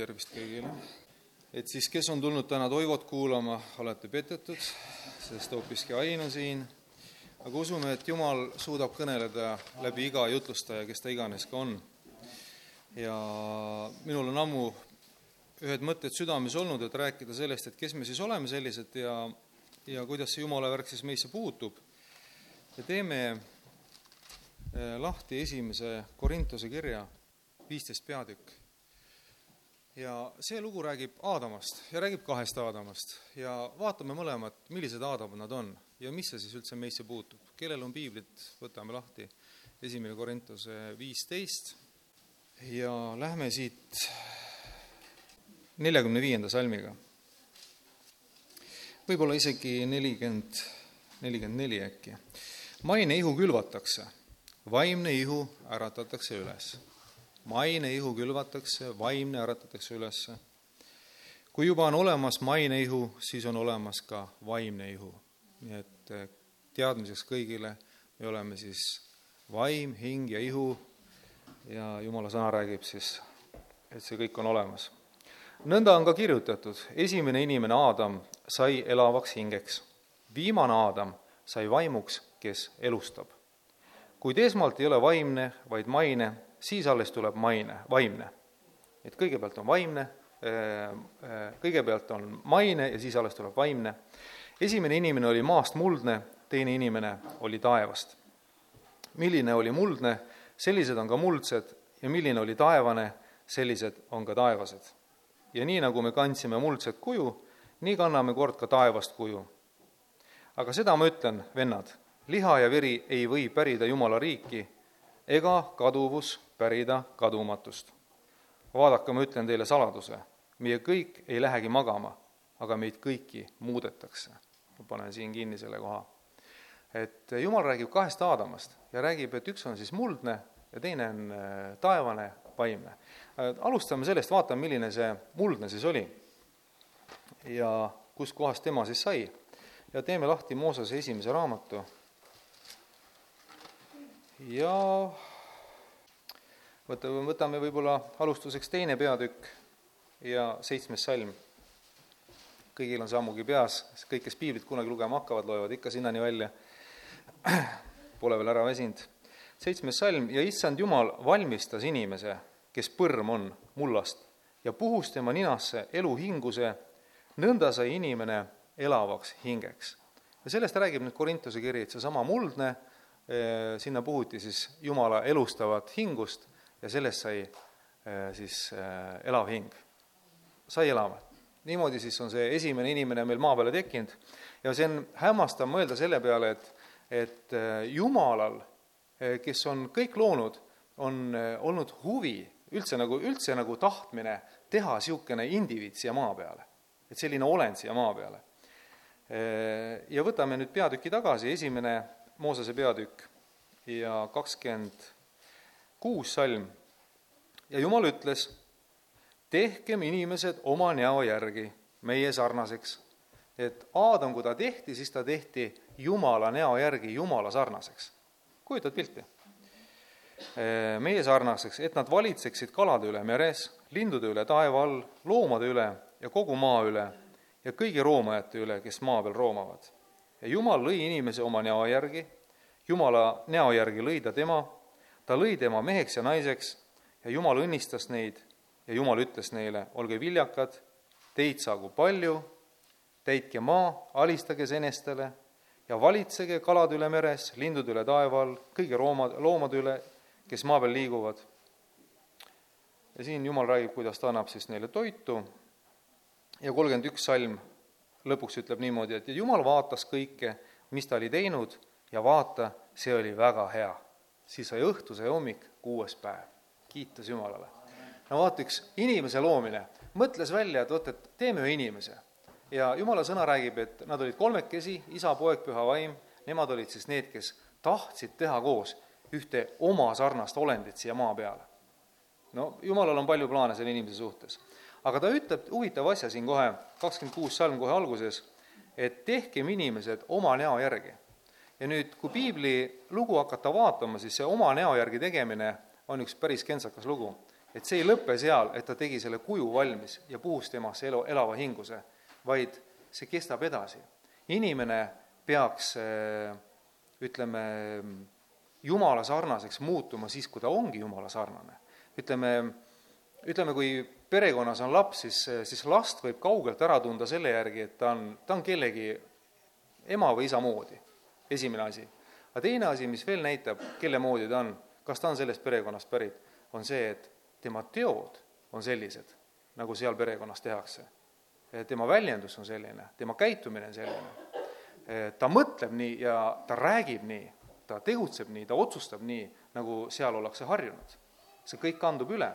tervist kõigile! et siis, kes on tulnud täna Toivot kuulama, olete petetud, sest hoopiski Ain on siin, aga usume, et Jumal suudab kõneleda läbi iga jutlustaja, kes ta iganes ka on. ja minul on ammu ühed mõtted südames olnud, et rääkida sellest, et kes me siis oleme sellised ja, ja kuidas see Jumala värk siis meisse puutub. ja teeme eh, lahti esimese Korintuse kirja, viisteist peatükk ja see lugu räägib Aadamast ja räägib kahest Aadamast ja vaatame mõlemad, millised Aadamad nad on ja mis see siis üldse meisse puutub. kellel on piiblit, võtame lahti, esimene Korintuse viisteist ja lähme siit neljakümne viienda salmiga. võib-olla isegi nelikümmend, nelikümmend neli äkki. maine ihu külvatakse, vaimne ihu äratatakse üles maine ihu külvatakse, vaimne äratatakse ülesse. kui juba on olemas maine ihu, siis on olemas ka vaimne ihu. nii et eh, teadmiseks kõigile, me oleme siis vaim, hing ja ihu ja jumala sõna räägib siis, et see kõik on olemas. nõnda on ka kirjutatud, esimene inimene Aadam sai elavaks hingeks, viimane Aadam sai vaimuks, kes elustab. kuid esmalt ei ole vaimne, vaid maine siis alles tuleb maine, vaimne. et kõigepealt on vaimne, äh, äh, kõigepealt on maine ja siis alles tuleb vaimne. esimene inimene oli maast muldne, teine inimene oli taevast. milline oli muldne, sellised on ka muldsed ja milline oli taevane, sellised on ka taevased. ja nii, nagu me kandsime muldset kuju, nii kanname kord ka taevast kuju. aga seda ma ütlen, vennad, liha ja veri ei või pärida Jumala riiki ega kaduvus pärida kadumatust. vaadake, ma ütlen teile saladuse, meie kõik ei lähegi magama, aga meid kõiki muudetakse. ma panen siin kinni selle koha. et Jumal räägib kahest Aadamast ja räägib, et üks on siis muldne ja teine on äh, taevane, vaimne. Äh, alustame sellest, vaatame, milline see muldne siis oli ja kustkohast tema siis sai. ja teeme lahti Moosese esimese raamatu ja võta, võtame võib-olla alustuseks teine peatükk ja seitsmes salm. kõigil on see ammugi peas, kõik, kes piiblit kunagi lugema hakkavad, loevad ikka sinnani välja. Pole veel ära väsinud. seitsmes salm ja issand Jumal valmistas inimese, kes põrm on mullast ja puhus tema ninasse eluhinguse, nõnda sai inimene elavaks hingeks. ja sellest räägib nüüd Korintuse kiri, et seesama muldne, sinna puhuti siis Jumala elustavat hingust ja sellest sai äh, siis äh, elav hing, sai elama. niimoodi siis on see esimene inimene meil maa peale tekkinud ja see on hämmastav mõelda selle peale, et, et äh, Jumalal, kes on kõik loonud, on olnud huvi, üldse nagu, üldse nagu tahtmine teha niisugune indiviid siia maa peale. et selline olend siia maa peale. Ja võtame nüüd peatüki tagasi, esimene Moosese peatükk ja kakskümmend kuus salm ja Jumal ütles, tehkem inimesed oma näo järgi meie sarnaseks. et Aadam, kui ta tehti, siis ta tehti Jumala näo järgi Jumala sarnaseks. kujutad pilti? meie sarnaseks, et nad valitseksid kalade üle meres, lindude üle taeva all, loomade üle ja kogu maa üle ja kõigi roomajate üle, kes maa peal roomavad. Ja Jumal lõi inimese oma näo järgi, Jumala näo järgi lõi ta tema. Ta lõi tema meheks ja naiseks ja Jumal õnnistas neid ja Jumal ütles neile, olge viljakad, teid saagu palju, täitke maa, alistage senestele ja valitsege kalade üle meres, lindude üle taeva all, kõigi roomad, loomade üle, kes maa peal liiguvad. ja siin Jumal räägib, kuidas ta annab siis neile toitu. Ja kolmkümmend üks salm lõpuks ütleb niimoodi, et Jumal vaatas kõike, mis ta oli teinud ja vaata, see oli väga hea siis sai õhtu, sai hommik, kuues päev. kiitus Jumalale. no vaata, üks inimese loomine, mõtles välja, et vot, et teeme ühe inimese. ja Jumala sõna räägib, et nad olid kolmekesi, isa, poeg, püha vaim, nemad olid siis need, kes tahtsid teha koos ühte oma sarnast olendit siia maa peale. no Jumalal on palju plaane selle inimese suhtes. Aga ta ütleb huvitava asja siin kohe, kakskümmend kuus salm kohe alguses, et tehkem inimesed oma näo järgi ja nüüd, kui piibli lugu hakata vaatama, siis see oma näo järgi tegemine on üks päris kentsakas lugu. et see ei lõpe seal, et ta tegi selle kuju valmis ja puhus temasse elu, elava hinguse, vaid see kestab edasi. inimene peaks ütleme, jumala sarnaseks muutuma siis, kui ta ongi jumala sarnane. ütleme, ütleme, kui perekonnas on laps, siis, siis last võib kaugelt ära tunda selle järgi, et ta on, ta on kellegi ema või isa moodi, esimene asi. aga teine asi, mis veel näitab, kelle moodi ta on, kas ta on sellest perekonnast pärit, on see, et tema teod on sellised, nagu seal perekonnas tehakse. tema väljendus on selline, tema käitumine on selline. ta mõtleb nii ja ta räägib nii, ta tegutseb nii, ta otsustab nii, nagu seal ollakse harjunud. see kõik kandub üle.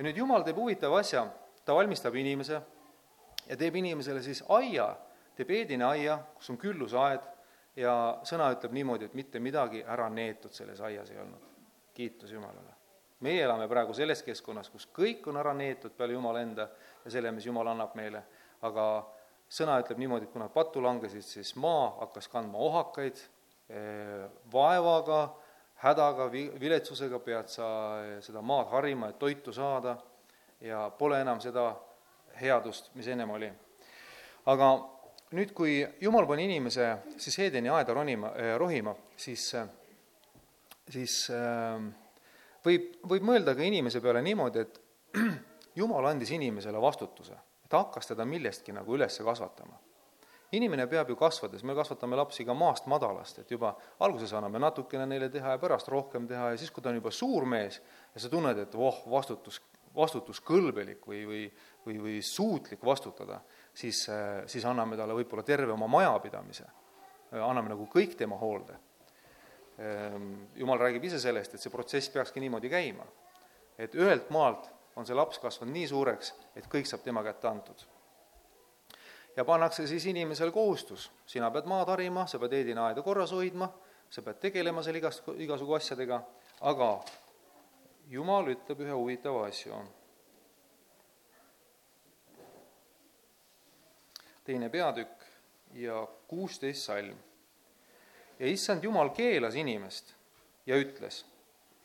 Ja nüüd Jumal teeb huvitava asja, ta valmistab inimese ja teeb inimesele siis aia, teeb Eedine aia, kus on küllusaed ja sõna ütleb niimoodi, et mitte midagi ära neetud selles aias ei olnud. kiitus Jumalale. Meie elame praegu selles keskkonnas, kus kõik on ära neetud peale Jumala enda ja selle, mis Jumal annab meile, aga sõna ütleb niimoodi, et kui nad pattu langesid, siis maa hakkas kandma ohakaid, eh, vaevaga, hädaga, vi-, viletsusega pead sa eh, seda maad harima, et toitu saada ja pole enam seda headust, mis ennem oli. aga nüüd, kui Jumal pani inimese siis Eedeni aeda ronima, eh, rohima, siis, siis äh, võib, võib mõelda ka inimese peale niimoodi, et jumal andis inimesele vastutuse, ta hakkas teda millestki nagu üles kasvatama. Inimene peab ju kasvades, me kasvatame lapsi ka maast madalast, et juba alguses anname natukene neile teha ja pärast rohkem teha ja siis, kui ta on juba suur mees ja sa tunned, et voh, vastutus, vastutuskõlbelik või, või, või, või suutlik vastutada, siis, siis anname talle võib-olla terve oma majapidamise. anname nagu kõik tema hoolde Ehm, jumal räägib ise sellest, et see protsess peakski niimoodi käima. et ühelt maalt on see laps kasvanud nii suureks, et kõik saab tema kätte antud. Ja pannakse siis inimesele kohustus, sina pead maad harima, sa pead eedinaeda korras hoidma, sa pead tegelema seal igast, igasugu asjadega, aga jumal ütleb ühe huvitava asju. teine peatükk ja kuusteist salm. Ja issand Jumal keelas inimest ja ütles,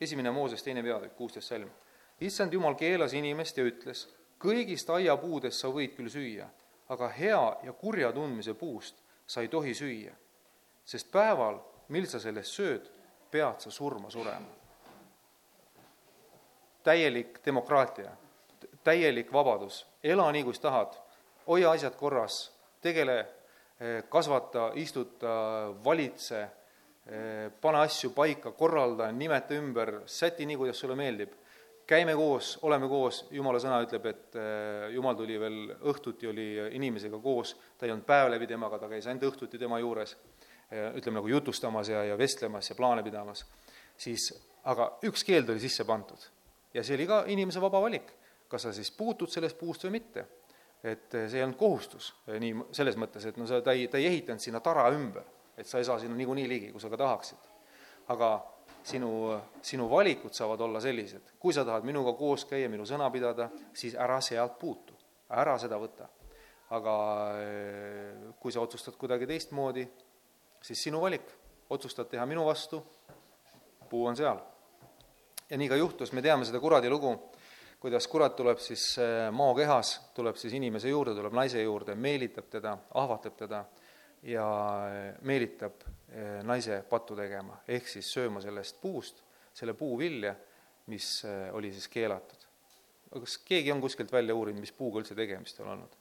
esimene Mooses teine peatükk, kuusteist salm, issand Jumal keelas inimest ja ütles, kõigist aiapuudest sa võid küll süüa, aga hea ja kurja tundmise puust sa ei tohi süüa, sest päeval, mil sa sellest sööd, pead sa surma surema. täielik demokraatia, täielik vabadus, ela nii, kus tahad, hoia asjad korras, tegele Eh, kasvata, istuta, valitse, eh, pane asju paika, korralda, nimeta ümber, säti nii, kuidas sulle meeldib. Käime koos, oleme koos, jumala sõna ütleb, et eh, jumal tuli veel õhtuti, oli inimesega koos, ta ei olnud päev läbi temaga, ta käis ainult õhtuti tema juures, ütleme nagu jutustamas ja, ja vestlemas ja plaane pidamas, siis aga üks keeld oli sisse pandud. ja see oli ka inimese vaba valik, kas sa siis puutud sellest puust või mitte et see ei olnud kohustus nii selles mõttes, et no sa, ta ei, ta ei ehitanud sinna tara ümber, et sa ei saa sinna niikuinii ligi, kui sa ka tahaksid. aga sinu, sinu valikud saavad olla sellised, kui sa tahad minuga koos käia, minu sõna pidada, siis ära sealt puutu, ära seda võta. aga eh, kui sa otsustad kuidagi teistmoodi, siis sinu valik, otsustad teha minu vastu, puu on seal. ja nii ka juhtus, me teame seda kuradi lugu kuidas kurat tuleb siis äh, maokehas, tuleb siis inimese juurde, tuleb naise juurde, meelitab teda, ahvatleb teda ja äh, meelitab äh, naise pattu tegema, ehk siis sööma sellest puust, selle puu vilja, mis oli siis keelatud. kas keegi on kuskilt välja uurinud, mis puuga üldse tegemist on olnud?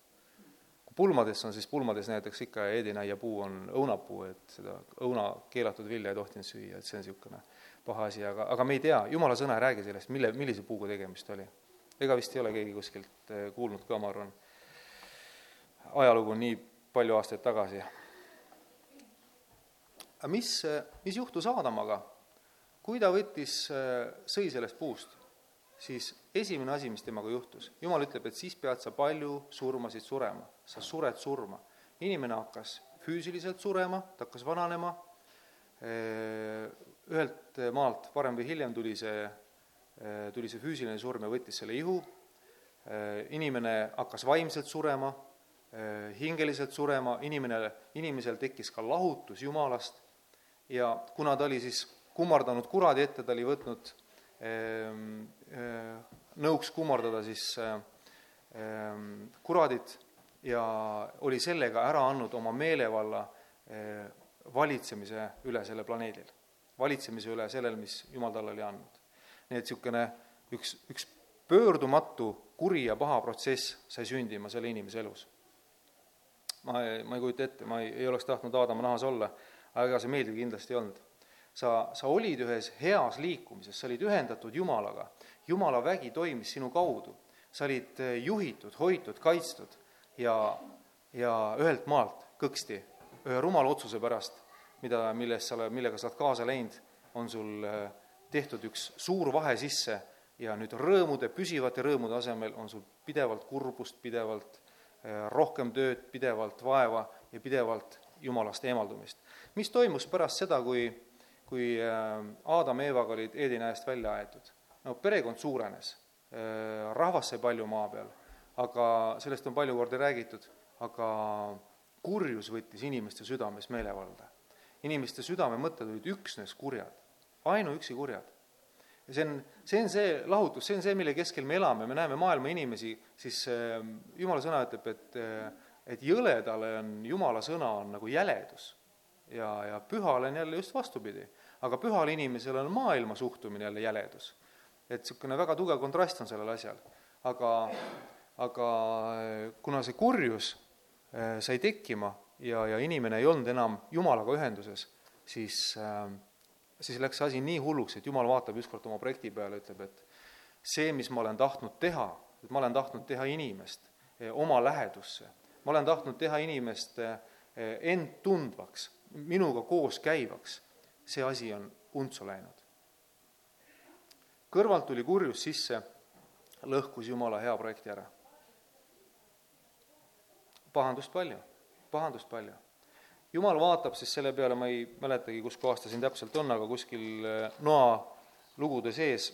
kui pulmades on, siis pulmades näiteks ikka eedinaia puu on õunapuu, et seda õuna keelatud vilja ei tohtinud süüa, et see on niisugune paha asi, aga, aga me ei tea, jumala sõna ei räägi sellest, mille, millise puuga tegemist oli ega vist ei ole keegi kuskilt eh, kuulnud ka, ma arvan. ajalugu nii palju aastaid tagasi. Mis, mis juhtus Aadamaga? kui ta võttis, sõi sellest puust, siis esimene asi, mis temaga juhtus, jumal ütleb, et siis pead sa palju surmasid surema, sa sured surma. inimene hakkas füüsiliselt surema, ta hakkas vananema, ühelt maalt varem või hiljem tuli see tuli see füüsiline surm ja võttis selle ihu, inimene hakkas vaimselt surema, hingeliselt surema, inimene, inimesel tekkis ka lahutus Jumalast ja kuna ta oli siis kummardanud kuradi ette, ta oli võtnud nõuks kummardada siis ähm, kuradit ja oli sellega ära andnud oma meelevalla valitsemise üle sellel planeedil. valitsemise üle sellel, mis Jumal talle oli andnud. nii et niisugune üks, üks pöördumatu kuri ja paha protsess sai sündima selle inimese elus. ma ma ei kujuta ette, ma ei, ei oleks tahtnud Aadama nahas olla, aga ega see meeldiv kindlasti ei olnud. sa, sa olid ühes heas liikumises, sa olid ühendatud Jumalaga, Jumala vägi toimis sinu kaudu, sa olid eh, juhitud, hoitud, kaitstud ja, ja ühelt maalt kõksti ühe rumala otsuse pärast, mida, millest sa, millega sa oled kaasa läinud, on sul eh, tehtud üks suur vahe sisse ja nüüd rõõmude, püsivate rõõmude asemel on sul pidevalt kurbust, pidevalt eh, rohkem tööd, pidevalt vaeva ja pidevalt jumalast eemaldumist. Mis toimus pärast seda, kui, kui Aadam ja Eevaga olid Eedina eest välja aetud? no perekond suurenes, äh, rahvast sai palju maa peal, aga sellest on palju kordi räägitud, aga kurjus võttis inimeste südames meelevalda. inimeste südamemõtted olid üksnes kurjad, ainuüksi kurjad. ja see on, see on see lahutus, see on see, mille keskel me elame, me näeme maailma inimesi, siis äh, jumala sõna ütleb, et äh, et jõledale on jumala sõna on nagu jäledus ja, ja pühale on jälle just vastupidi. aga pühal inimesel on maailma suhtumine jälle jäledus et niisugune väga tugev kontrast on sellel asjal. aga, aga kuna see kurjus äh, sai tekkima ja, ja inimene ei olnud enam Jumalaga ühenduses, siis, äh, siis läks see asi nii hulluks, et Jumal vaatab ükskord oma projekti peale, ütleb, et see, mis ma olen tahtnud teha, et ma olen tahtnud teha inimest äh, oma lähedusse, ma olen tahtnud teha inimest end tundvaks, minuga koos käivaks, see asi on untsu läinud kõrvalt tuli kurjus sisse, lõhkus Jumala hea projekti ära. pahandust palju, pahandust palju. Jumal vaatab siis selle peale, ma ei mäletagi, kus kohas ta siin täpselt on, aga kuskil äh, noa lugude sees,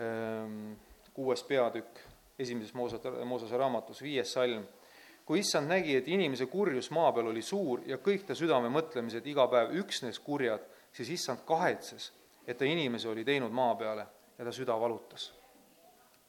ähm, kuues peatükk, esimeses Moosese, Moosese raamatus, viies salm, kui issand nägi, et inimese kurjus maa peal oli suur ja kõik ta südame mõtlemised iga päev üksnes kurjad, siis issand kahetses et ta inimese oli teinud maa peale ja ta süda valutas.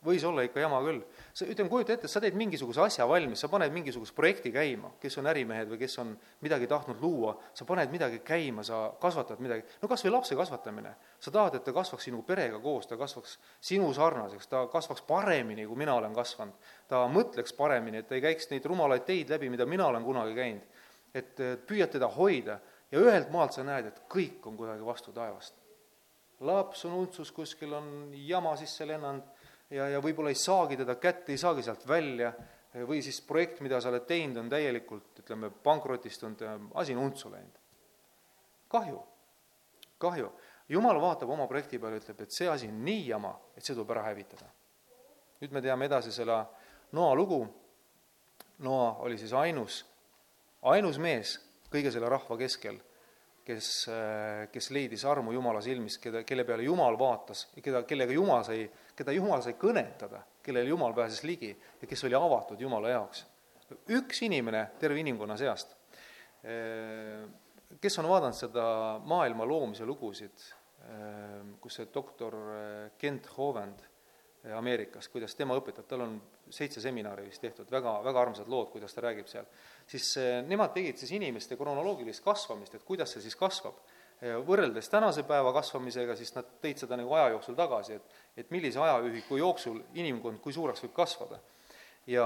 Võis olla ikka jama küll. sa, ütleme, kujuta ette, sa teed mingisuguse asja valmis, sa paned mingisuguse projekti käima, kes on ärimehed või kes on midagi tahtnud luua, sa paned midagi käima, sa kasvatad midagi, no kas või lapse kasvatamine. sa tahad, et ta kasvaks sinu perega koos, ta kasvaks sinu sarnaseks, ta kasvaks paremini, kui mina olen kasvanud. ta mõtleks paremini, et ta ei käiks neid rumalaid teid läbi, mida mina olen kunagi käinud. et püüad teda hoida ja ühelt maalt sa näed, et kõik on kuidagi vastu taevast laps on untsus, kuskil on jama sisse lennanud ja, ja võib-olla ei saagi teda kätte, ei saagi sealt välja, või siis projekt, mida sa oled teinud, on täielikult, ütleme, pankrotistunud, asi on untsu läinud. kahju, kahju. jumal vaatab oma projekti peale, ütleb, et see asi on nii jama, et see tuleb ära hävitada. nüüd me teame edasi selle Noa lugu, Noa oli siis ainus, ainus mees kõige selle rahva keskel kes, kes leidis armu Jumala silmis, keda, kelle peale Jumal vaatas, keda, kellega Jumal sai, keda Jumal sai kõnetada, kellele Jumal pääses ligi ja kes oli avatud Jumala jaoks. üks inimene terve inimkonna seast, kes on vaadanud seda maailma loomise lugusid, kus see doktor Kent Hovend Ameerikas, kuidas tema õpetab, tal on seitse seminari vist tehtud, väga, väga armsad lood, kuidas ta räägib seal, siis eh, nemad tegid siis inimeste kronoloogilist kasvamist, et kuidas see siis kasvab. Võrreldes tänase päeva kasvamisega, siis nad tõid seda nagu aja jooksul tagasi, et et millise ajaühiku jooksul inimkond, kui suureks võib kasvada. ja,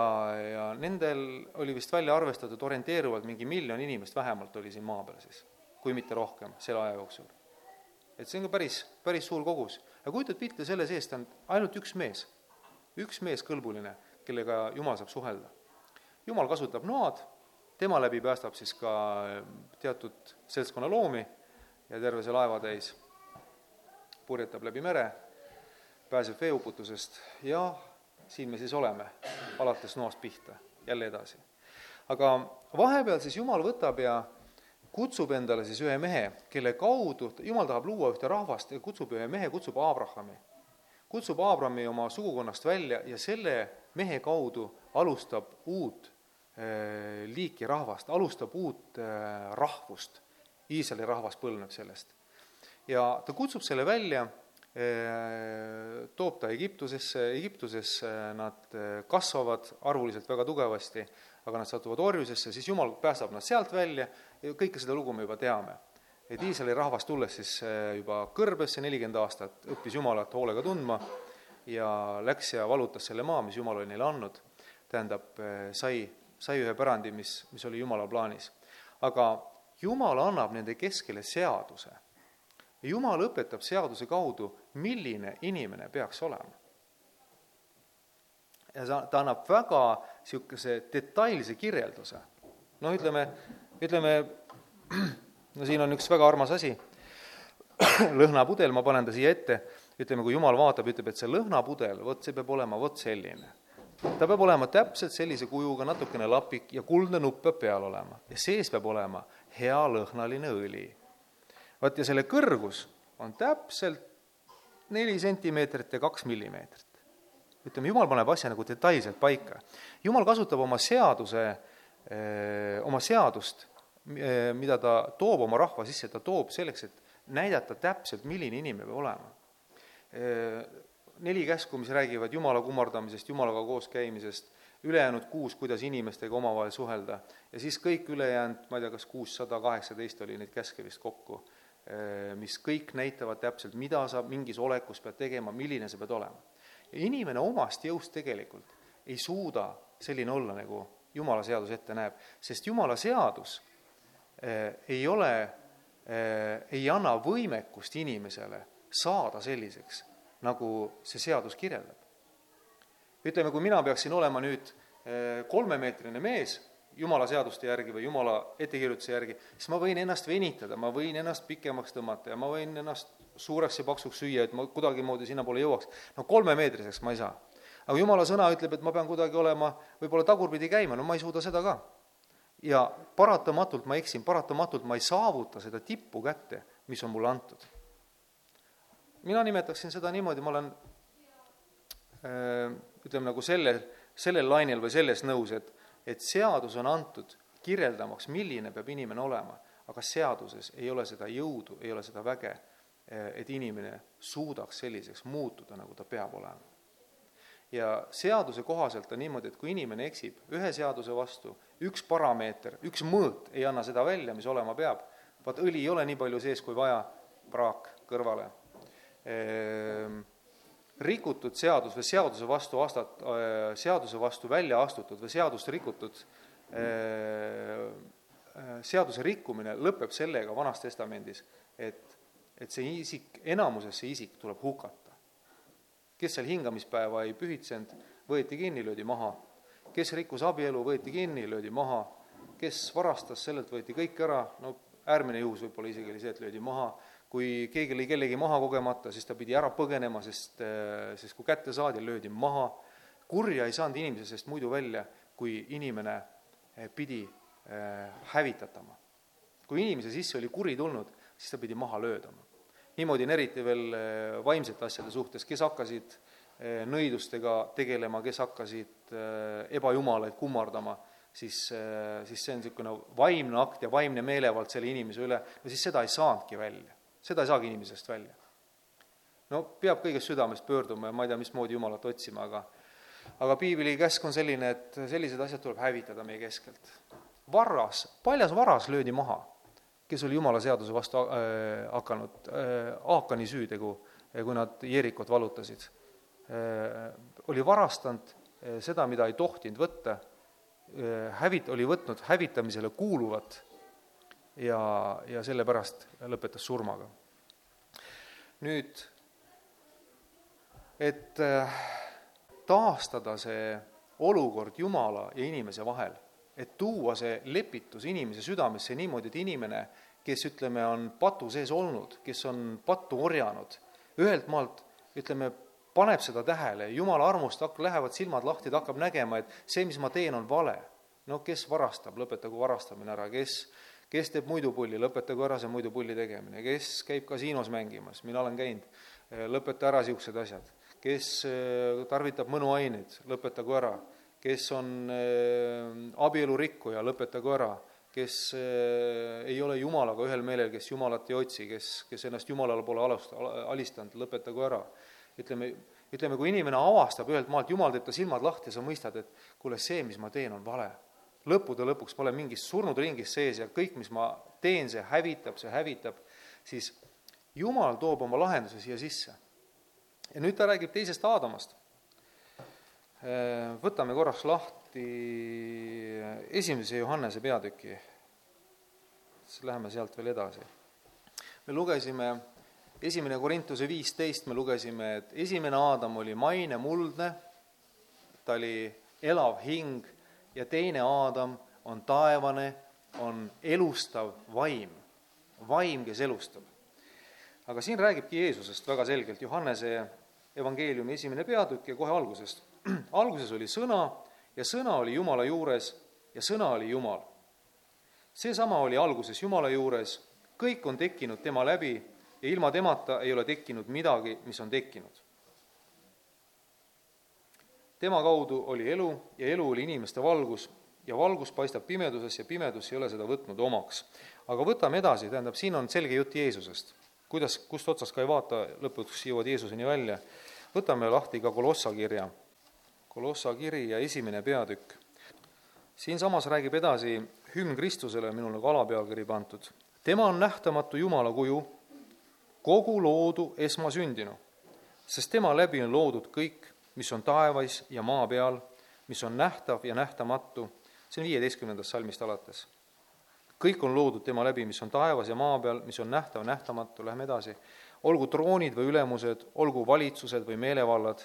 ja nendel oli vist välja arvestatud orienteeruvalt mingi miljon inimest vähemalt oli siin maa peal siis, kui mitte rohkem, selle aja jooksul. et see on ka päris, päris suur kogus aga kujutad pilti, selle seest on ainult üks mees, üks mees kõlbuline, kellega Jumal saab suhelda. Jumal kasutab noad, tema läbi päästab siis ka teatud seltskonna loomi ja terve see laevatäis purjetab läbi mere, pääseb veeuputusest ja siin me siis oleme, alates noast pihta, jälle edasi. aga vahepeal siis Jumal võtab ja kutsub endale siis ühe mehe, kelle kaudu, jumal tahab luua ühte rahvast ja kutsub ühe mehe, kutsub Abrahami. kutsub Abrahami oma sugukonnast välja ja selle mehe kaudu alustab uut äh, liiki rahvast, alustab uut äh, rahvust. Iisraeli rahvas põlvneb sellest. ja ta kutsub selle välja toob ta Egiptusesse, Egiptusesse nad kasvavad arvuliselt väga tugevasti, aga nad satuvad orjusesse, siis Jumal päästab nad sealt välja ja kõike seda lugu me juba teame. et Iisraeli rahvas, tulles siis juba kõrbesse nelikümmend aastat, õppis Jumalat hoolega tundma ja läks ja valutas selle maa, mis Jumal oli neile andnud, tähendab, sai, sai ühe pärandi, mis, mis oli Jumala plaanis. aga Jumal annab nende keskele seaduse. Jumal õpetab seaduse kaudu, milline inimene peaks olema. ja ta, ta annab väga niisuguse detailse kirjelduse. noh, ütleme, ütleme, no siin on üks väga armas asi, lõhnapudel, ma panen ta siia ette, ütleme, kui Jumal vaatab, ütleb, et see lõhnapudel, vot see peab olema vot selline ta peab olema täpselt sellise kujuga, natukene lapik ja kuldne nupp peab peal olema ja sees peab olema hea lõhnaline õli. vaat ja selle kõrgus on täpselt neli sentimeetrit ja kaks millimeetrit. ütleme, Jumal paneb asja nagu detailselt paika. Jumal kasutab oma seaduse, eh, oma seadust, eh, mida ta toob oma rahva sisse, ta toob selleks, et näidata täpselt, milline inimene peab olema eh, neli käsku, mis räägivad Jumala kummardamisest, Jumalaga koos käimisest, ülejäänud kuus, kuidas inimestega omavahel suhelda ja siis kõik ülejäänud, ma ei tea, kas kuussada kaheksateist oli neid käske vist kokku, eh, mis kõik näitavad täpselt, mida sa mingis olekus pead tegema, milline sa pead olema. ja inimene omast jõust tegelikult ei suuda selline olla, nagu Jumala seadus ette näeb, sest Jumala seadus eh, ei ole eh,, ei anna võimekust inimesele saada selliseks nagu see seadus kirjeldab. Ütleme, kui mina peaksin olema nüüd eh, kolmemeetrine mees jumala seaduste järgi või jumala ettekirjutuse järgi, siis ma võin ennast venitada, ma võin ennast pikemaks tõmmata ja ma võin ennast suureks ja paksuks süüa, et ma kuidagimoodi sinnapoole jõuaks. no kolmemeetriseks ma ei saa. aga jumala sõna ütleb, et ma pean kuidagi olema, võib-olla tagurpidi käima, no ma ei suuda seda ka. ja paratamatult ma eksin, paratamatult ma ei saavuta seda tippu kätte, mis on mulle antud mina nimetaksin seda niimoodi, ma olen ütleme nagu sellel, sellel lainel või selles nõus, et, et seadus on antud kirjeldamaks, milline peab inimene olema, aga seaduses ei ole seda jõudu, ei ole seda väge, äh, et inimene suudaks selliseks muutuda, nagu ta peab olema. ja seaduse kohaselt on niimoodi, et kui inimene eksib ühe seaduse vastu, üks parameeter, üks mõõt ei anna seda välja, mis olema peab, vaat õli ei ole nii palju sees kui vaja, praak kõrvale Ehm, rikutud seadus või seaduse vastu astat-, äh, seaduse vastu välja astutud või seadust rikutud ehm, äh, seaduse rikkumine lõpeb sellega Vanas Testamendis, et, et see isik, enamuses see isik tuleb hukata. kes seal hingamispäeva ei pühitsenud, võeti kinni, löödi maha. kes rikkus abielu, võeti kinni, löödi maha. kes varastas, sellelt võeti kõik ära, no äärmine juhus võib-olla isegi oli see, et löödi maha kui keegi lõi kellegi maha kogemata, siis ta pidi ära põgenema, sest, äh, sest kui kätte saadi, löödi maha. kurja ei saanud inimese seest muidu välja, kui inimene äh, pidi äh, hävitatama. kui inimese sisse oli kuri tulnud, siis ta pidi maha löödama. niimoodi on eriti veel vaimsete asjade suhtes, kes hakkasid nõidustega tegelema, kes hakkasid ebajumalaid kummardama, siis, siis see on niisugune vaimne akt ja vaimne meelevald selle inimese üle, no siis seda ei saanudki välja seda ei saagi inimesest välja. no peab kõigest südamest pöörduma ja ma ei tea, mismoodi Jumalat otsima, aga aga piibli käsk on selline, et sellised asjad tuleb hävitada meie keskelt. varras, paljas varas löödi maha, kes oli Jumala seaduse vastu äh, hakanud äh,, Aakani süütegu, äh, kui nad Jeerikot vallutasid äh,. oli varastanud äh, seda, mida ei tohtinud võtta äh,, hävit-, oli võtnud hävitamisele kuuluvat ja, ja sellepärast lõpetas surmaga. nüüd, et äh, taastada see olukord Jumala ja inimese vahel, et tuua see lepitus inimese südamesse niimoodi, et inimene, kes ütleme, on patu sees olnud, kes on pattu orjanud, ühelt maalt ütleme, paneb seda tähele, jumala armust hak-, lähevad silmad lahti, ta hakkab nägema, et see, mis ma teen, on vale. no kes varastab, lõpetagu varastamine ära, kes kes teeb muidupulli, lõpetagu ära see muidupulli tegemine, kes käib kasiinos mängimas, mina olen käinud, eh, lõpeta ära niisugused asjad, kes eh, tarvitab mõnuaineid, lõpetagu ära, kes on eh, abielurikkuja, lõpetagu ära, kes äh, ei ole Jumalaga ühel meelel, kes Jumalat ei otsi, kes, kes ennast Jumalale pole alust-, alistanud, lõpetagu ära. ütleme, ütleme, kui inimene avastab ühelt maalt, Jumal teeb ta silmad lahti ja sa mõistad, et kuule, see, mis ma teen, on vale. Lõppude lõpuks ma olen mingis surnud ringis sees ja kõik, mis ma teen, see hävitab, see hävitab, siis Jumal toob oma lahenduse siia sisse. ja nüüd ta räägib teisest Aadamast. Äh, võtame korraks lahti esimese Johannese peatüki, siis läheme sealt veel edasi. me lugesime esimene Korintuse viisteist, me lugesime, et esimene Aadam oli maine muldne, ta oli elav hing ja teine Aadam on taevane, on elustav vaim, vaim, kes elustab. aga siin räägibki Jeesusest väga selgelt, Johannese evangeeliumi esimene peatükk ja kohe algusest. alguses oli sõna ja sõna oli Jumala juures ja sõna oli Jumal. seesama oli alguses Jumala juures, kõik on tekkinud tema läbi ja ilma temata ei ole tekkinud midagi, mis on tekkinud. Tema kaudu oli elu ja elu oli inimeste valgus ja valgus paistab pimeduses ja pimedus ei ole seda võtnud omaks. aga võtame edasi, tähendab, siin on selge jutt Jeesusest. kuidas, kust otsast ka ei vaata, lõpuks jõuad Jeesuseni välja. võtame lahti ka Kolossa kirja. Kolossa kiri ja esimene peatükk. siinsamas räägib edasi hümn Kristusele, minul ka alapealkiri pandud. tema on nähtamatu Jumala kuju, kogu loodu esmasündinu, sest tema läbi on loodud kõik, mis on taevas ja maa peal, mis on nähtav ja nähtamatu see on viieteistkümnendast salmist alates. kõik on loodud tema läbi, mis on taevas ja maa peal, mis on nähtav, nähtamatu, lähme edasi. olgu troonid või ülemused, olgu valitsused või meelevallad,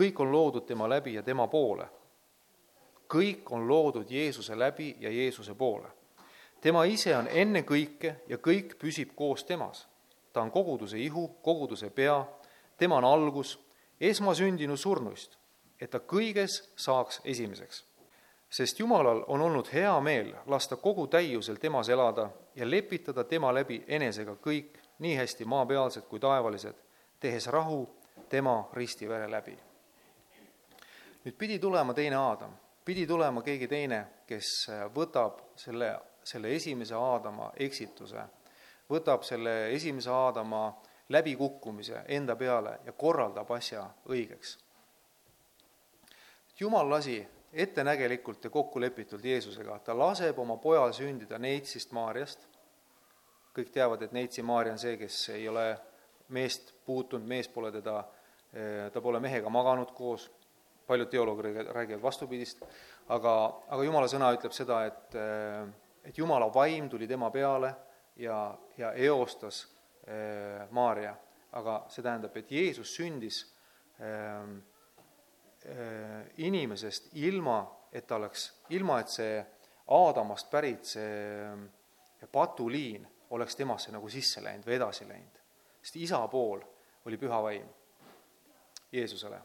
kõik on loodud tema läbi ja tema poole. kõik on loodud Jeesuse läbi ja Jeesuse poole. tema ise on enne kõike ja kõik püsib koos temas. ta on koguduse ihu, koguduse pea, tema on algus, esmasündinu surnuist, et ta kõiges saaks esimeseks sest Jumalal on olnud hea meel lasta kogu täiusel temas elada ja lepitada tema läbi enesega kõik, nii hästi maapealsed kui taevalised, tehes rahu tema ristivere läbi. nüüd pidi tulema teine Aadam, pidi tulema keegi teine, kes võtab selle, selle esimese Aadama eksituse, võtab selle esimese Aadama läbikukkumise enda peale ja korraldab asja õigeks. jumal lasi ettenägelikult ja kokkulepitult Jeesusega, ta laseb oma pojal sündida Neitsist Maarjast, kõik teavad, et Neitsi Maarja on see, kes ei ole meest puutunud, mees pole teda, ta pole mehega maganud koos, paljud teoloogid räägivad vastupidist, aga, aga jumala sõna ütleb seda, et, et jumala vaim tuli tema peale ja, ja eostas Maarja, aga see tähendab, et Jeesus sündis äh, Äh, inimesest ilma, et ta oleks, ilma et see Aadamast pärit see patuliin oleks temasse nagu sisse läinud või edasi läinud. sest isa pool oli püha vaim Jeesusele.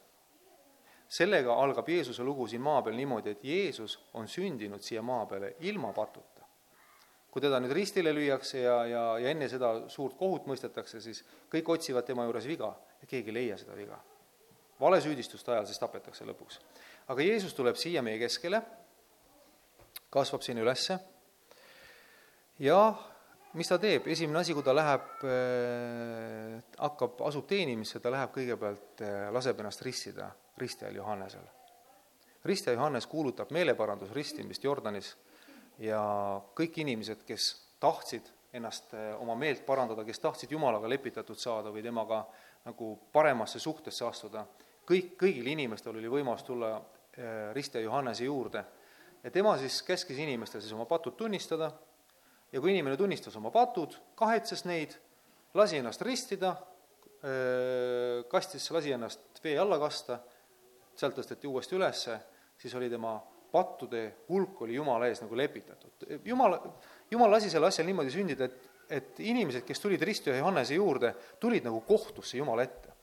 sellega algab Jeesuse lugu siin maa peal niimoodi, et Jeesus on sündinud siia maa peale ilma patuta. Kui teda nüüd ristile lüüakse ja, ja, ja enne seda suurt kohut mõistetakse, siis kõik otsivad tema juures viga ja keegi ei leia seda viga valesüüdistuste ajal siis tapetakse lõpuks. aga Jeesus tuleb siia meie keskele, kasvab siin ülesse ja mis ta teeb, esimene asi, kui ta läheb äh,, hakkab, asub teenimisse, ta läheb kõigepealt äh,, laseb ennast ristida ristijal Johannesel. ristija Johannes kuulutab meeleparandusristimist Jordanis ja kõik inimesed, kes tahtsid ennast äh, oma meelt parandada, kes tahtsid Jumalaga lepitatud saada või temaga nagu paremasse suhtesse astuda, kõik, kõigil inimestel oli võimalus tulla äh, ristja Johannese juurde. Ja tema siis käskis inimestel siis oma patud tunnistada. Ja kui inimene tunnistas oma patud, kahetses neid, lasi ennast ristida, äh, kastis, lasi ennast vee alla kasta, sealt tõsteti uuesti ülesse, siis oli tema pattude hulk oli Jumala ees nagu lepitatud. Jumal, Jumal lasi selle asja niimoodi sündida, et, et inimesed, kes tulid ristja Johannese juurde, tulid nagu kohtusse Jumala ette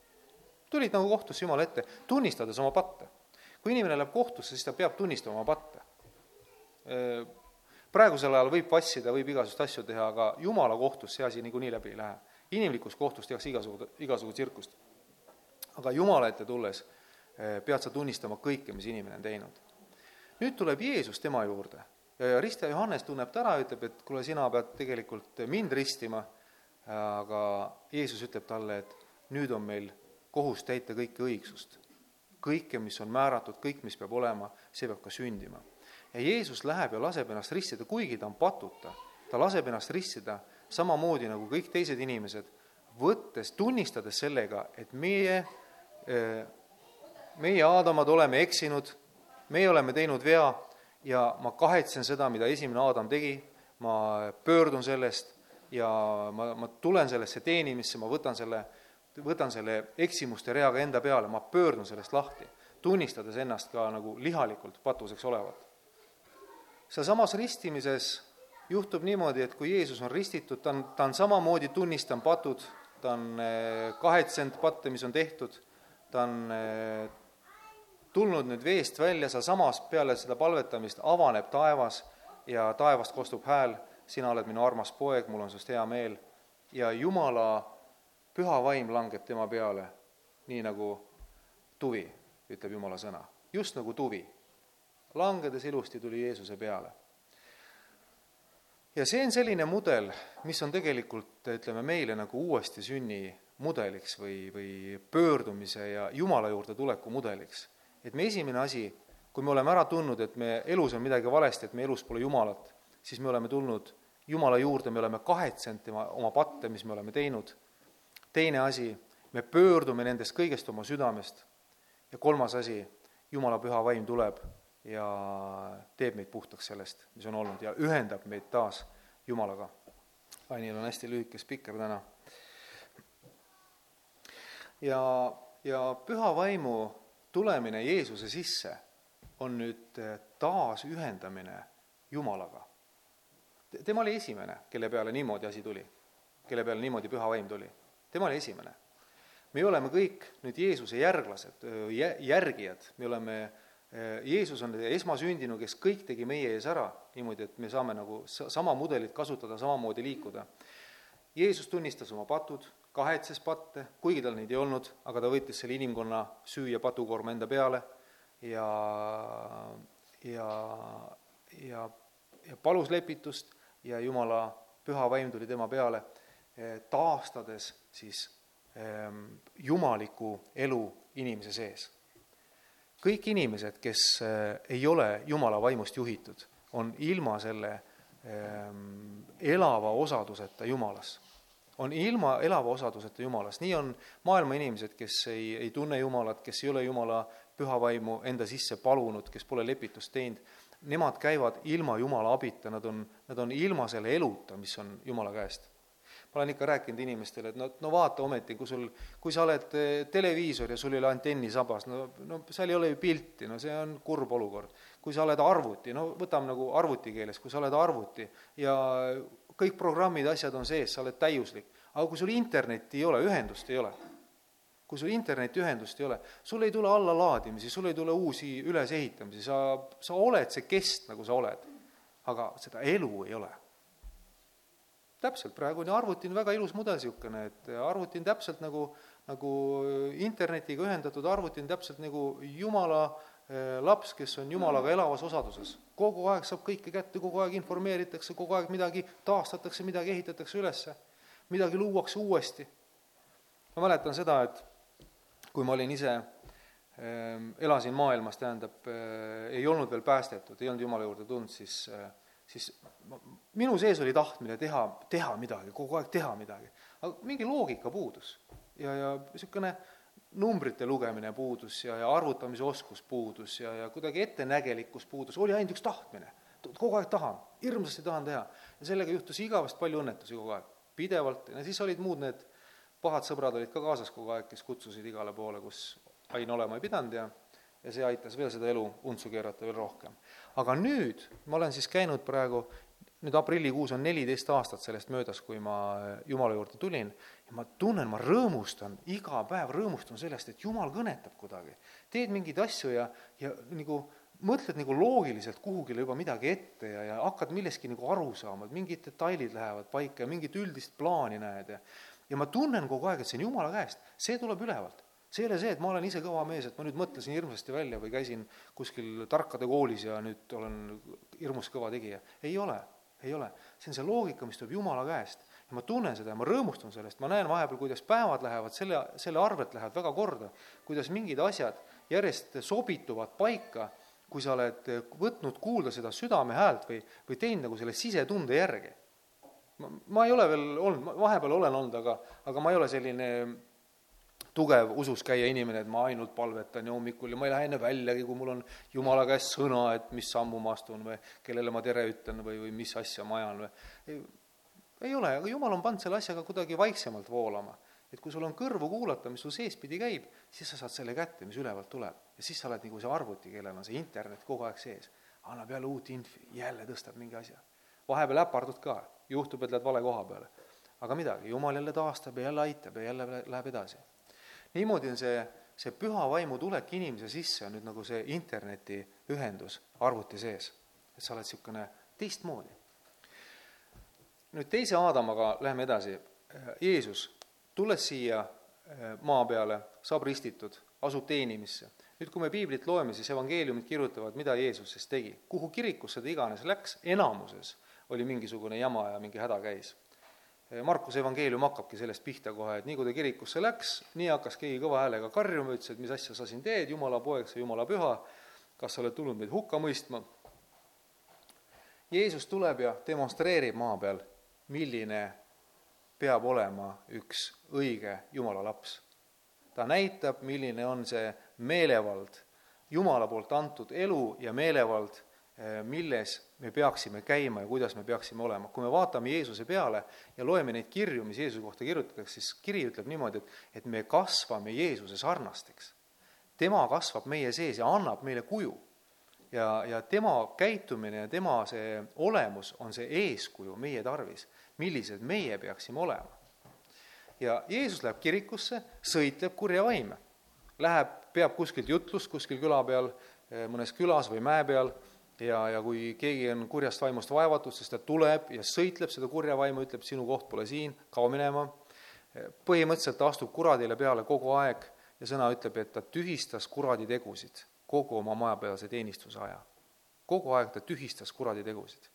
tulid nagu kohtusse Jumala ette, tunnistades oma patte. kui inimene läheb kohtusse, siis ta peab tunnistama oma patte. Praegusel ajal võib vassida, võib igasuguseid asju teha, aga Jumala kohtus see asi niikuinii läbi ei lähe. inimlikus kohtus tehakse igasugu, igasugu tsirkust. aga Jumala ette tulles pead sa tunnistama kõike, mis inimene on teinud. Nüüd tuleb Jeesus tema juurde ja, ja ristja Johannes tunneb ta ära ütleb, et kuule, sina pead tegelikult mind ristima, aga Jeesus ütleb talle, et nüüd on meil kohus täita kõike õigsust. kõike, mis on määratud, kõik, mis peab olema, see peab ka sündima. ja Jeesus läheb ja laseb ennast ristida, kuigi ta on patuta, ta laseb ennast ristida samamoodi nagu kõik teised inimesed, võttes, tunnistades sellega, et meie, eh, meie Aadamad oleme eksinud, meie oleme teinud vea ja ma kahetsen seda, mida esimene Aadam tegi, ma pöördun sellest ja ma, ma tulen sellesse teenimisse, ma võtan selle, võtan selle eksimuste reaga enda peale, ma pöördun sellest lahti, tunnistades ennast ka nagu lihalikult patuseks olevat. sealsamas ristimises juhtub niimoodi, et kui Jeesus on ristitud, ta on, ta on samamoodi tunnistanud patud, ta on eh, kahetsenud patte, mis on tehtud, ta on eh, tulnud nüüd veest välja, sealsamas peale seda palvetamist avaneb taevas ja taevast kostub hääl, sina oled minu armas poeg, mul on sinust hea meel, ja Jumala püha vaim langeb tema peale, nii nagu tuvi, ütleb Jumala sõna, just nagu tuvi. langedes ilusti tuli Jeesuse peale ja see on selline mudel, mis on tegelikult, ütleme, meile nagu uuesti sünni mudeliks või, või pöördumise ja Jumala juurde tuleku mudeliks. Et me esimene asi, kui me oleme ära tundnud, et me elus on midagi valesti, et meie elus pole Jumalat, siis me oleme tulnud Jumala juurde, me oleme kahetsenud tema, oma patte, mis me oleme teinud. teine asi, me pöördume nendest kõigest oma südamest. ja kolmas asi, Jumala püha vaim tuleb ja teeb meid puhtaks sellest, mis on olnud ja ühendab meid taas Jumalaga. Ainil on hästi lühike spikker täna. ja, ja püha vaimu tulemine Jeesuse sisse on nüüd taasühendamine Jumalaga. tema oli esimene, kelle peale niimoodi asi tuli, kelle peale niimoodi püha vaim tuli. tema oli esimene. me oleme kõik nüüd Jeesuse järglased, järgijad, me oleme Jeesus on esmasündinu, kes kõik tegi meie ees ära, niimoodi, et me saame nagu sama mudelit kasutada, samamoodi liikuda. Jeesus tunnistas oma patud, kahetses patte, kuigi tal neid ei olnud, aga ta võttis selle inimkonna süü ja patukoorma enda peale ja, ja, ja, ja palus lepitust ja Jumala püha vaim tuli tema peale, taastades siis ehm, jumaliku elu inimese sees kõik inimesed, kes äh, ei ole Jumala vaimust juhitud, on ilma selle ähm, elava osaduseta Jumalas. On ilma elava osaduseta Jumalas, nii on maailma inimesed, kes ei, ei tunne Jumalat, kes ei ole Jumala püha vaimu enda sisse palunud, kes pole lepitust teinud, nemad käivad ilma Jumala abita, nad on, nad on ilma selle eluta, mis on Jumala käest. Ma olen ikka rääkinud inimestele, et no, no vaata ometi, kui sul, kui sa oled eh, televiisor ja sul ei ole antenni sabas, no, no seal ei ole ju pilti, no see on kurb olukord. kui sa oled arvuti, no võtame nagu arvuti keeles, kui sa oled arvuti ja kõik programmid, asjad on sees, sa oled täiuslik, aga kui sul internetti ei ole, ühendust ei ole, kui sul internetiühendust ei ole, sul ei tule allalaadimisi, sul ei tule uusi ülesehitamisi, sa, sa oled see kest, nagu sa oled, aga seda elu ei ole. Täpselt, praegu on arvuti on väga ilus mudel niisugune, et arvuti on täpselt nagu, nagu internetiga ühendatud arvuti on täpselt nagu jumala eh, laps, kes on jumalaga elavas osaduses. kogu aeg saab kõike kätte, kogu aeg informeeritakse, kogu aeg midagi taastatakse, midagi ehitatakse ülesse, midagi luuakse uuesti. ma mäletan seda, et kui ma olin ise äh, elasin maailmas, tähendab äh,, ei olnud veel päästetud, ei olnud Jumala juurde tulnud, siis siis minu sees oli tahtmine teha, teha midagi, kogu aeg teha midagi. aga mingi loogika puudus ja, ja niisugune numbrite lugemine puudus ja, ja arvutamise oskus puudus ja, ja kuidagi ettenägelikkus puudus, oli ainult üks tahtmine. kogu aeg tahan, hirmsasti tahan teha. ja sellega juhtus igavest palju õnnetusi kogu aeg, pidevalt, ja siis olid muud need pahad sõbrad olid ka kaasas kogu aeg, kes kutsusid igale poole, kus ain olema ei pidanud ja ja see aitas veel seda elu untsu keerata veel rohkem. aga nüüd ma olen siis käinud praegu, nüüd aprillikuus on neliteist aastat sellest möödas, kui ma Jumala juurde tulin, ma tunnen, ma rõõmustan, iga päev rõõmustan sellest, et Jumal kõnetab kuidagi. teed mingeid asju ja, ja nagu mõtled nagu loogiliselt kuhugile juba midagi ette ja, ja hakkad millestki nagu aru saama, et mingid detailid lähevad paika ja mingit üldist plaani näed ja ja ma tunnen kogu aeg, et see on Jumala käest, see tuleb ülevalt see ei ole see, et ma olen ise kõva mees, et ma nüüd mõtlesin hirmsasti välja või käisin kuskil tarkade koolis ja nüüd olen hirmus kõva tegija. ei ole, ei ole. see on see loogika, mis tuleb Jumala käest. Ja ma tunnen seda ja ma rõõmustan sellest, ma näen vahepeal, kuidas päevad lähevad selle, selle arvelt lähevad väga korda, kuidas mingid asjad järjest sobituvad paika, kui sa oled võtnud kuulda seda südame häält või, või teinud nagu selle sisetunde järgi. ma, ma ei ole veel olnud, vahepeal olen olnud, aga, aga ma ei ole selline tugev usus käia inimene, et ma ainult palvetan ja hommikul ja ma ei lähe enne väljagi, kui mul on Jumala käest sõna, et mis sammu ma astun või kellele ma tere ütlen või, või mis asja ma ajan või. Ei, ole, aga Jumal on pannud selle asjaga kuidagi vaiksemalt voolama. et kui sul on kõrvu kuulata, mis sul seespidi käib, siis sa saad selle kätte, mis ülevalt tuleb. ja siis sa oled nagu see arvuti, kellel on see internet kogu aeg sees. annab jälle uut infi, jälle tõstab mingi asja. vahepeal äpardud ka, juhtub, et lähed vale koha peale. aga midagi, Jumal jälle taastab ja jälle aitab ja jälle läheb edasi niimoodi on see, see püha vaimu tulek inimese sisse on nüüd nagu see internetiühendus arvuti sees. et sa oled niisugune teistmoodi. Nüüd teise Aadamaga läheme edasi. Jeesus, tulles siia eh, maa peale, saab ristitud, asub teenimisse. nüüd, kui me piiblit loeme, siis evangeeliumid kirjutavad, mida Jeesus siis tegi. kuhu kirikusse ta iganes läks, enamuses oli mingisugune jama ja mingi häda käis Markuse evangeelium hakkabki sellest pihta kohe, et nii kui ta kirikusse läks, nii hakkas keegi kõva häälega karjuma, ütles, et mis asja sa siin teed, jumala poeg, sa jumala püha, kas sa oled tulnud meid hukka mõistma? Jeesus tuleb ja demonstreerib maa peal, milline peab olema üks õige jumala laps. ta näitab, milline on see meelevald, jumala poolt antud elu ja meelevald Eh, milles me peaksime käima ja kuidas me peaksime olema. kui me vaatame Jeesuse peale ja loeme neid kirju, mis Jeesuse kohta kirjutatakse, siis kiri ütleb niimoodi, et, et me kasvame Jeesuse sarnasteks. tema kasvab meie sees ja annab meile kuju. Ja, ja tema käitumine ja tema see olemus on see eeskuju meie tarvis, millised meie peaksime olema. ja Jeesus läheb kirikusse, sõitleb kurja vaime. Läheb, peab kuskilt jutlust kuskil küla peal, eh, mõnes külas või mäe peal ja, ja kui keegi on kurjast vaimust vaevatud, siis ta tuleb ja sõitleb seda kurja vaimu, ütleb, sinu koht pole siin, kao minema. põhimõtteliselt ta astub kuradile peale kogu aeg ja sõna ütleb, et ta tühistas kuradi tegusid kogu oma majapealse teenistuse aja. kogu aeg ta tühistas kuradi tegusid.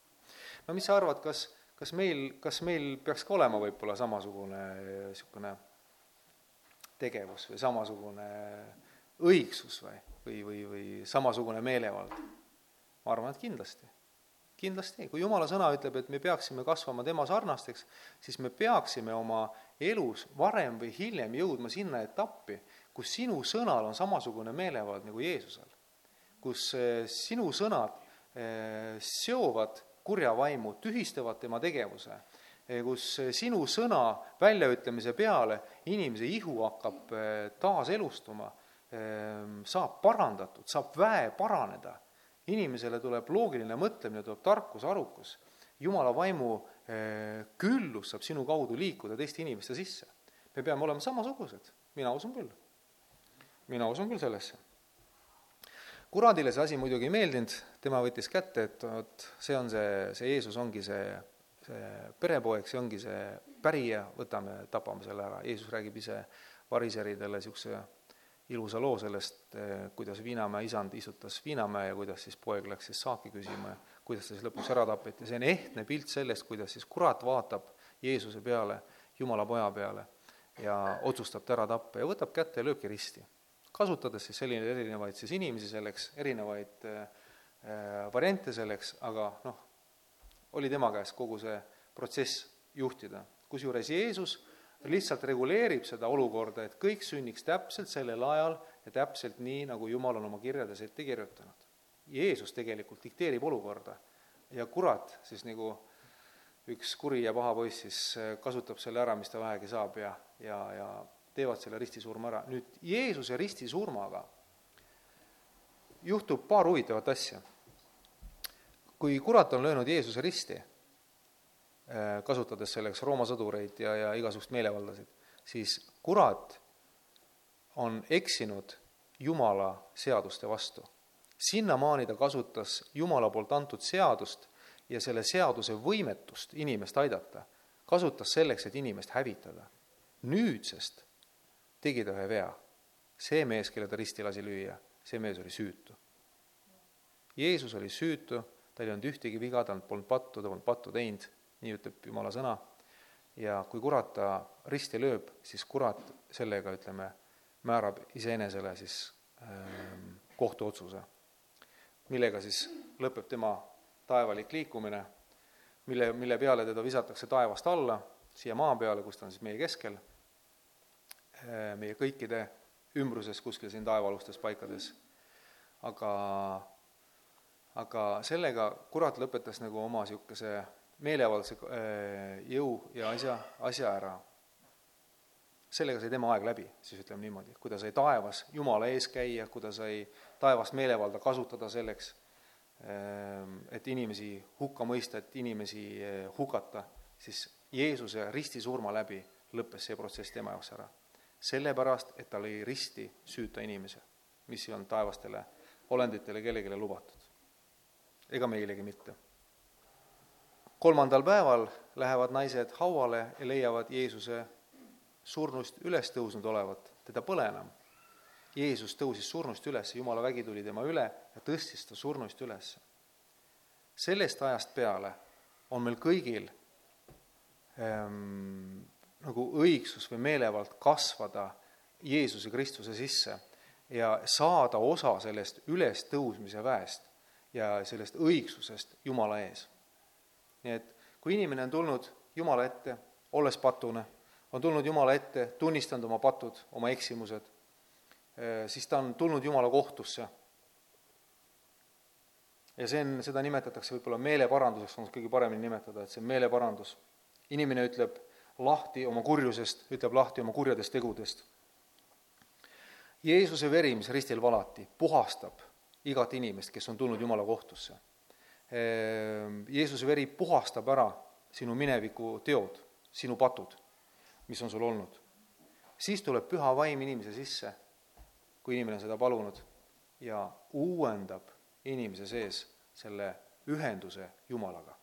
no mis sa arvad, kas, kas meil, kas meil peaks ka olema võib-olla samasugune niisugune tegevus või samasugune õigsus või, või, või, või samasugune meelevald? ma arvan, et kindlasti. kindlasti, kui jumala sõna ütleb, et me peaksime kasvama tema sarnasteks, siis me peaksime oma elus varem või hiljem jõudma sinna etappi, kus sinu sõnal on samasugune meelevald nagu Jeesusel. kus eh, sinu sõnad eh, seovad kurja vaimu, tühistavad tema tegevuse, eh, kus sinu sõna väljaütlemise peale inimese ihu hakkab taaselustuma, saab parandatud, saab väe paraneda inimesele tuleb loogiline mõtlemine, tuleb tarkus, arukus. jumala vaimu küllus saab sinu kaudu liikuda teiste inimeste sisse. me peame olema samasugused, mina usun küll. Mina usun küll sellesse. kuradile see asi muidugi ei meeldinud, tema võttis kätte, et vot see on see, see Jeesus ongi see, see perepoeg, see ongi see pärija, võtame, tapame selle ära, Jeesus räägib ise variseridele niisuguse ilusa loo sellest, eh, kuidas Viinamäe isand istutas Viinamäe ja kuidas siis poeg läks siis saaki küsima ja kuidas ta siis lõpuks ära tapeti, see on ehtne pilt sellest, kuidas siis kurat vaatab Jeesuse peale, Jumala poja peale ja otsustab ta ära tappa ja võtab kätte ja lööbki risti. Kasutades siis selline, erinevaid siis inimesi selleks, erinevaid äh, variante selleks, aga noh, oli tema käes kogu see protsess juhtida. kusjuures Jeesus lihtsalt reguleerib seda olukorda, et kõik sünniks täpselt sellel ajal ja täpselt nii, nagu Jumal on oma kirjades ette kirjutanud. Jeesus tegelikult dikteerib olukorda ja kurat siis nagu üks kuri ja paha poiss siis äh, kasutab selle ära, mis ta vähegi saab ja, ja, ja teevad selle ristisurma ära. nüüd Jeesuse ristisurmaga juhtub paar huvitavat asja. kui kurat on löönud Jeesuse risti Äh, kasutades selleks Rooma sõdureid ja, ja igasugust meelevaldasid, siis kurat on eksinud Jumala seaduste vastu. sinnamaani ta kasutas Jumala poolt antud seadust ja selle seaduse võimetust inimest aidata, kasutas selleks, et inimest hävitada. nüüdsest tegi ta ühe vea. see mees, kelle ta risti lasi lüüa, see mees oli süütu. Jeesus oli süütu, tal ei olnud ühtegi viga, tal polnud pattu, ta polnud pattu teinud, nii ütleb Jumala sõna, ja kui kurat ta risti lööb, siis kurat sellega, ütleme, määrab iseenesele siis ähm, kohtuotsuse, millega siis lõpeb tema taevalik liikumine, mille, mille peale teda visatakse taevast alla, siia maa peale, kus ta on siis meie keskel, meie kõikide ümbruses kuskil siin taevaalustes paikades. aga, aga sellega kurat lõpetas nagu oma niisuguse meelevaldse äh, jõu ja asja, asja ära. sellega sai tema aeg läbi, siis ütleme niimoodi, kui ta sai taevas Jumala ees käia, kui ta sai taevast meelevalda kasutada selleks, ähm, et inimesi hukka mõista, et inimesi äh, hukata, siis Jeesuse ristisurma läbi lõppes see protsess tema jaoks ära sellepärast, et ta lõi risti süüta inimese, mis ei olnud taevastele olenditele kellelegi lubatud. ega meilegi mitte. kolmandal päeval lähevad naised hauale ja leiavad Jeesuse surnust üles tõusnud olevat, teda pole enam. Jeesus tõusis surnust üles, Jumala vägi tuli tema üle ja tõstis ta surnust üles. sellest ajast peale on meil kõigil ähm, nagu õigsus või meelevald kasvada Jeesuse Kristuse sisse ja saada osa sellest ülestõusmise väest ja sellest õigsusest Jumala ees. nii et kui inimene on tulnud Jumala ette, olles patune, on tulnud Jumala ette, tunnistanud oma patud, oma eksimused, eh, siis ta on tulnud Jumala kohtusse. ja see on, seda nimetatakse võib-olla meeleparanduseks, on kõige paremini nimetada, et see on meeleparandus. inimene ütleb lahti oma kurjusest, ütleb lahti oma kurjadest tegudest. Jeesuse veri, mis ristil valati, puhastab igat inimest, kes on tulnud Jumala kohtusse. Ehm, Jeesuse veri puhastab ära sinu mineviku teod, sinu patud, mis on sul olnud. siis tuleb püha vaim inimese sisse, kui inimene on seda palunud, ja uuendab inimese sees selle ühenduse Jumalaga.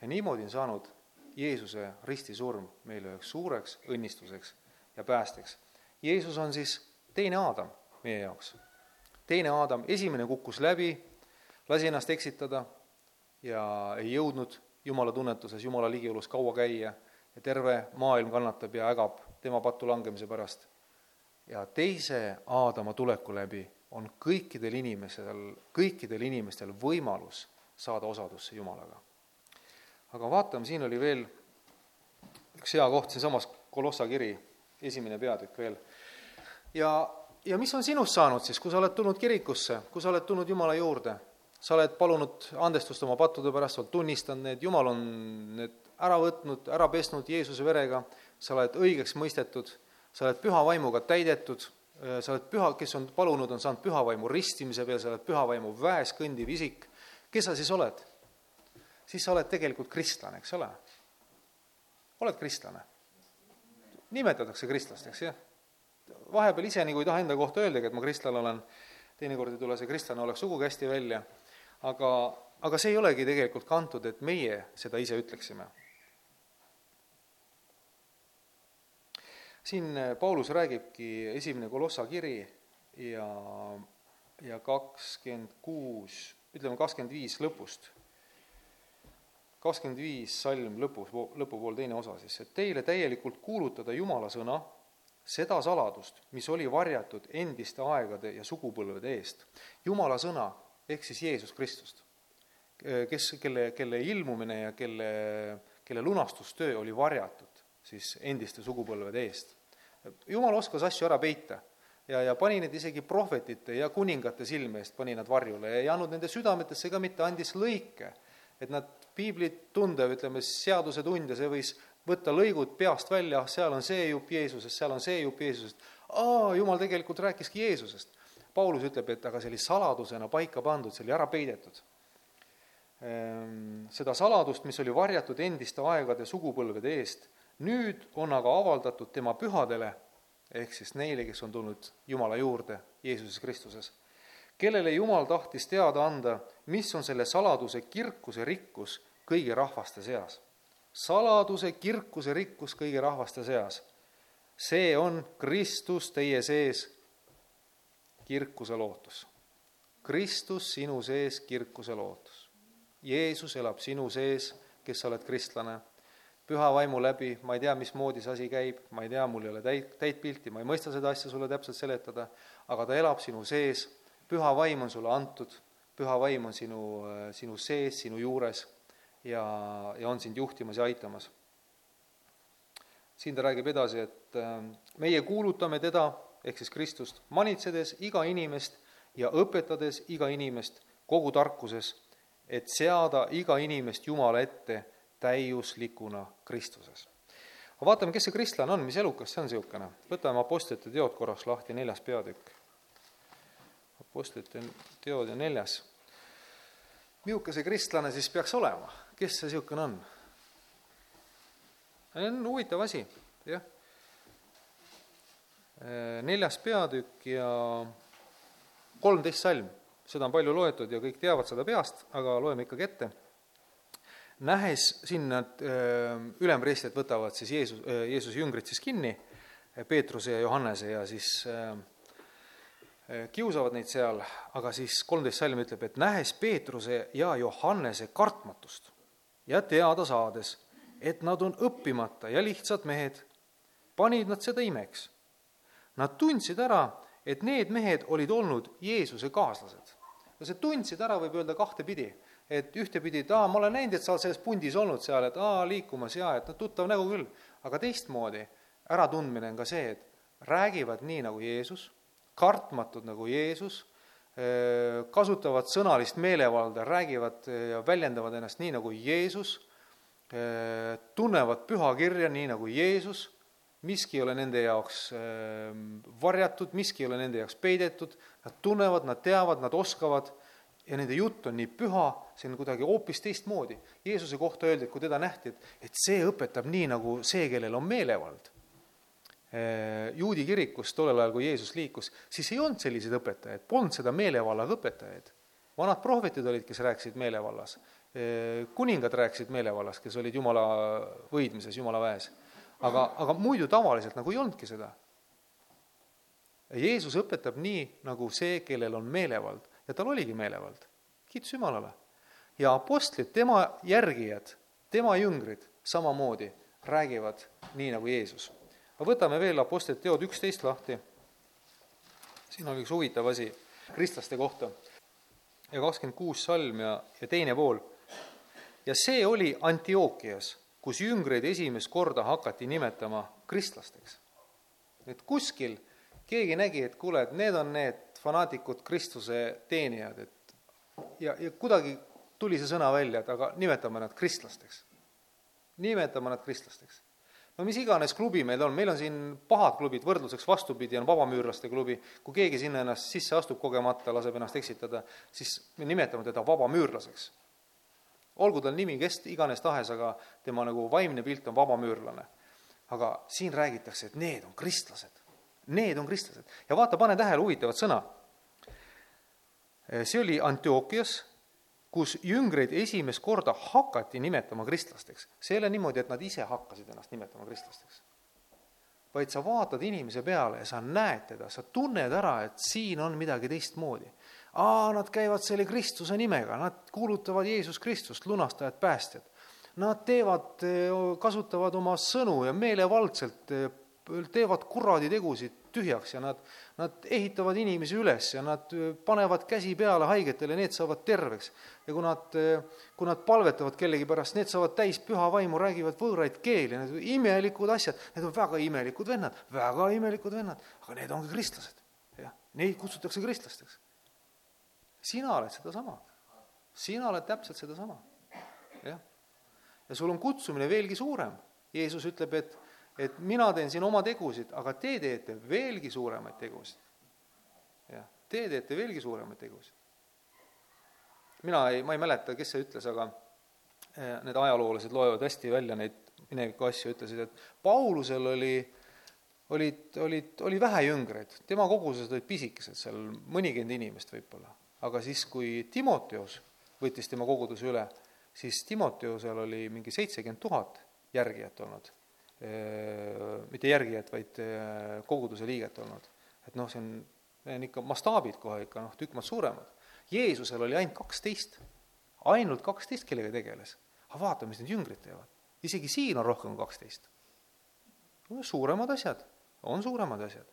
ja niimoodi on saanud Jeesuse ristisurm meile üheks suureks õnnistuseks ja päästeks. Jeesus on siis teine Aadam meie jaoks. teine Aadam, esimene kukkus läbi, lasi ennast eksitada ja ei jõudnud Jumala tunnetuses, Jumala ligiolus kaua käia ja terve maailm kannatab ja ägab tema pattu langemise pärast. ja teise Aadama tuleku läbi on kõikidel inimestel, kõikidel inimestel võimalus saada osadusse Jumalaga aga vaatame, siin oli veel üks hea koht, siinsamas Kolossa kiri, esimene peatükk veel. ja, ja mis on sinust saanud siis, kui sa oled tulnud kirikusse, kui sa oled tulnud Jumala juurde, sa oled palunud andestust oma pattude pärast, sa oled tunnistanud need, Jumal on need ära võtnud, ära pesnud Jeesuse verega, sa oled õigeks mõistetud, sa oled püha vaimuga täidetud, sa oled püha, kes on palunud, on saanud püha vaimu ristimise peal, sa oled püha vaimu väes kõndiv isik. kes sa siis oled? Siis sa oled tegelikult kristlane, eks ole. oled kristlane. nimetatakse kristlasteks, jah. vahepeal ise nagu ei taha enda kohta öeldagi, et ma kristlane olen, teinekord ei tule see kristlane oleks sugugi hästi välja, aga, aga see ei olegi tegelikult kantud, et meie seda ise ütleksime. siin Paulus räägibki esimene Kolossa kiri ja, ja kakskümmend kuus, ütleme kakskümmend viis lõpust kakskümmend viis salm lõpus, lõpupool teine osa siis, et teile täielikult kuulutada Jumala sõna, seda saladust, mis oli varjatud endiste aegade ja sugupõlvede eest. Jumala sõna ehk siis Jeesus Kristust, kes, kelle, kelle ilmumine ja kelle, kelle lunastustöö oli varjatud siis endiste sugupõlvede eest. Jumal oskas asju ära peita ja, ja pani need isegi prohvetite ja kuningate silme eest, pani nad varjule ja ei andnud nende südametesse ka mitte, andis lõike, et nad piiblit tundev, ütleme, seadusetundja, see võis võtta lõigud peast välja, seal on see jupp Jeesusest, seal on see jupp Jeesusest. aa, jumal tegelikult rääkiski Jeesusest. Paulus ütleb, et aga see oli saladusena paika pandud, see oli ära peidetud. Ehm, seda saladust, mis oli varjatud endiste aegade sugupõlvede eest, nüüd on aga avaldatud tema pühadele, ehk siis neile, kes on tulnud Jumala juurde Jeesuses Kristuses kellele Jumal tahtis teada anda, mis on selle saladuse kirkuse rikkus kõigi rahvaste seas. saladuse kirkuse rikkus kõigi rahvaste seas. see on Kristus teie sees, kirkuse lootus. Kristus sinu sees, kirkuse lootus. Jeesus elab sinu sees, kes sa oled kristlane. püha vaimu läbi, ma ei tea, mismoodi see asi käib, ma ei tea, mul ei ole täit, täit pilti, ma ei mõista seda asja sulle täpselt seletada, aga ta elab sinu sees, püha vaim on sulle antud, püha vaim on sinu, sinu sees, sinu juures ja, ja on sind juhtimas ja aitamas. siin ta räägib edasi, et äh, meie kuulutame teda, ehk siis Kristust, manitsedes iga inimest ja õpetades iga inimest kogu tarkuses, et seada iga inimest Jumala ette täiuslikuna Kristuses. aga vaatame, kes see kristlane on, mis elukas see on niisugune. võtame Apostlite teod korraks lahti, neljas peatükk. Apostlite teod ja neljas. milline see kristlane siis peaks olema? kes see niisugune on? see on huvitav asi, jah. neljas peatükk ja kolmteist salm, seda on palju loetud ja kõik teavad seda peast, aga loeme ikkagi ette. nähes siin nad ülempreestrid võtavad siis Jeesus, Jeesuse jüngrid siis kinni, Peetruse ja Johannese ja siis kiusavad neid seal, aga siis kolmteist salm ütleb, et nähes Peetruse ja Johannese kartmatust ja teada saades, et nad on õppimata ja lihtsad mehed, panid nad seda imeks. Nad tundsid ära, et need mehed olid olnud Jeesuse kaaslased. no see tundsid ära, võib öelda kahtepidi, et ühtepidi, et aa, ma olen näinud, et sa oled selles pundis olnud seal, et aa, liikumas ja et noh, tuttav nägu küll, aga teistmoodi äratundmine on ka see, et räägivad nii nagu Jeesus, kartmatud nagu Jeesus kasutavad sõnalist meelevalda, räägivad ja väljendavad ennast nii nagu Jeesus, tunnevad pühakirja nii nagu Jeesus, miski ei ole nende jaoks varjatud, miski ei ole nende jaoks peidetud, nad tunnevad, nad teavad, nad oskavad ja nende jutt on nii püha, see on kuidagi hoopis teistmoodi. Jeesuse kohta öeldi, et kui teda nähti, et, et see õpetab nii, nagu see, kellel on meelevald juudi kirikus tollel ajal, kui Jeesus liikus, siis ei olnud selliseid õpetajaid, polnud seda meelevallaga õpetajaid. vanad prohvetid olid, kes rääkisid meelevallas, äh, kuningad rääkisid meelevallas, kes olid Jumala võidmises, Jumala väes. aga, aga muidu tavaliselt nagu ei olnudki seda. Jeesus õpetab nii, nagu see, kellel on meelevald ja tal oligi meelevald, kiitus Jumalale. ja apostlid, tema järgijad, tema jüngrid samamoodi räägivad nii nagu Jeesus aga võtame veel Apostlite teod üksteist lahti. siin on üks huvitav asi kristlaste kohta. ja kakskümmend kuus salm ja, ja teine pool. ja see oli Antiookias, kus jüngreid esimest korda hakati nimetama kristlasteks. et kuskil keegi nägi, et kuule, et need on need fanaatikud Kristuse teenijad, et ja, ja kuidagi tuli see sõna välja, et aga nimetame nad kristlasteks. nimetame nad kristlasteks no mis iganes klubi meil on, meil on siin pahad klubid, võrdluseks vastupidi on vabamüürlaste klubi, kui keegi sinna ennast sisse astub kogemata, laseb ennast eksitada, siis me nimetame teda vabamüürlaseks. olgu tal nimi kes iganes tahes, aga tema nagu vaimne pilt on vabamüürlane. aga siin räägitakse, et need on kristlased, need on kristlased ja vaata, pane tähele huvitavat sõna. see oli Antiookias kus jüngreid esimest korda hakati nimetama kristlasteks. see ei ole niimoodi, et nad ise hakkasid ennast nimetama kristlasteks. vaid sa vaatad inimese peale ja sa näed teda, sa tunned ära, et siin on midagi teistmoodi. aa, nad käivad selle Kristuse nimega, nad kuulutavad Jeesus Kristust, lunastajat, päästjat. Nad teevad, kasutavad oma sõnu ja meelevaldselt teevad kuraditegusid tühjaks ja nad, nad ehitavad inimesi üles ja nad panevad käsi peale haigetele, need saavad terveks. ja kui nad, kui nad palvetavad kellegi pärast, need saavad täis püha vaimu, räägivad võõraid keeli, need imelikud asjad, need on väga imelikud vennad, väga imelikud vennad, aga need ongi kristlased. jah, neid kutsutakse kristlasteks. sina oled sedasama. sina oled täpselt sedasama. jah. ja sul on kutsumine veelgi suurem. Jeesus ütleb, et et mina teen siin oma tegusid, aga te teete veelgi suuremaid tegusid. jah, te teete veelgi suuremaid tegusid. mina ei, ma ei mäleta, kes see ütles, aga eh, need ajaloolased loevad hästi välja neid mineviku asju, ütlesid, et Paulusel oli, olid, olid, oli vähe jüngreid, tema kogused olid pisikesed, seal mõnikümmend inimest võib-olla. aga siis, kui Timoteos võttis tema koguduse üle, siis Timoteosel oli mingi seitsekümmend tuhat järgijat olnud mitte järgijat, vaid koguduse liiget olnud. et noh, see on on ikka mastaabid kohe ikka noh, tükk maad suuremad. Jeesusel oli ainult kaksteist, ainult kaksteist, kellega tegeles. aga vaata, mis need jüngrid teevad. isegi siin on rohkem kui kaksteist. suuremad asjad, on suuremad asjad.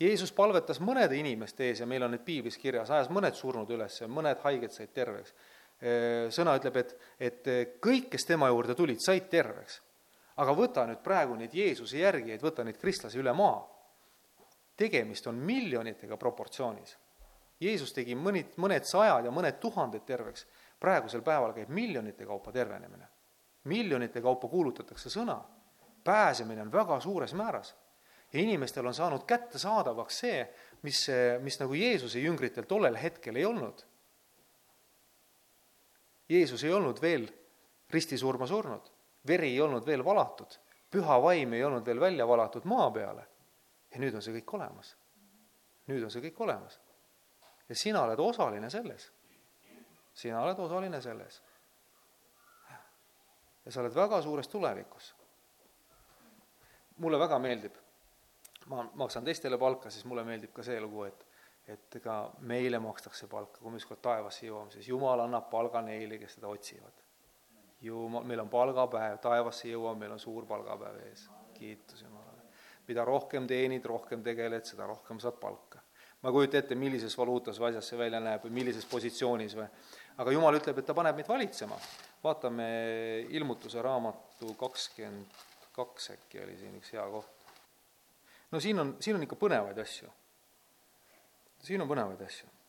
Jeesus palvetas mõnede inimeste ees ja meil on need piiblis kirjas, ajas mõned surnud üles, mõned haiged said terveks. sõna ütleb, et, et kõik, kes tema juurde tulid, said terveks. Aga võta nüüd praegu neid Jeesuse järgijaid, võta neid kristlasi üle maa tegemist on miljonitega proportsioonis. Jeesus tegi mõni, mõned sajad ja mõned tuhanded terveks, praegusel päeval käib miljonite kaupa tervenemine. miljonite kaupa kuulutatakse sõna, pääsemine on väga suures määras. ja inimestel on saanud kättesaadavaks see, mis, mis nagu Jeesuse jüngritel tollel hetkel ei olnud. Jeesus ei olnud veel ristisurma surnud, veri ei olnud veel valatud, püha vaim ei olnud veel välja valatud maa peale ja nüüd on see kõik olemas. nüüd on see kõik olemas. ja sina oled osaline selles. sina oled osaline selles. ja sa oled väga suures tulevikus. mulle väga meeldib, ma maksan teistele palka, siis mulle meeldib ka see lugu, et et ega meile makstakse palka, kui me ükskord taevasse jõuame, siis Jumal annab palga neile, kes teda otsivad. Jumal, meil on palgapäev, taevasse jõuame, meil on suur palgapäev ees, kiitus Jumalale mida rohkem teenid, rohkem tegeled, seda rohkem saad palka. ma ei kujuta ette, millises valuutas või asjas see välja näeb või millises positsioonis või, aga jumal ütleb, et ta paneb meid valitsema. vaatame ilmutuse raamatu kakskümmend kaks äkki oli siin üks hea koht. no siin on, siin on ikka põnevaid asju. siin on põnevaid asju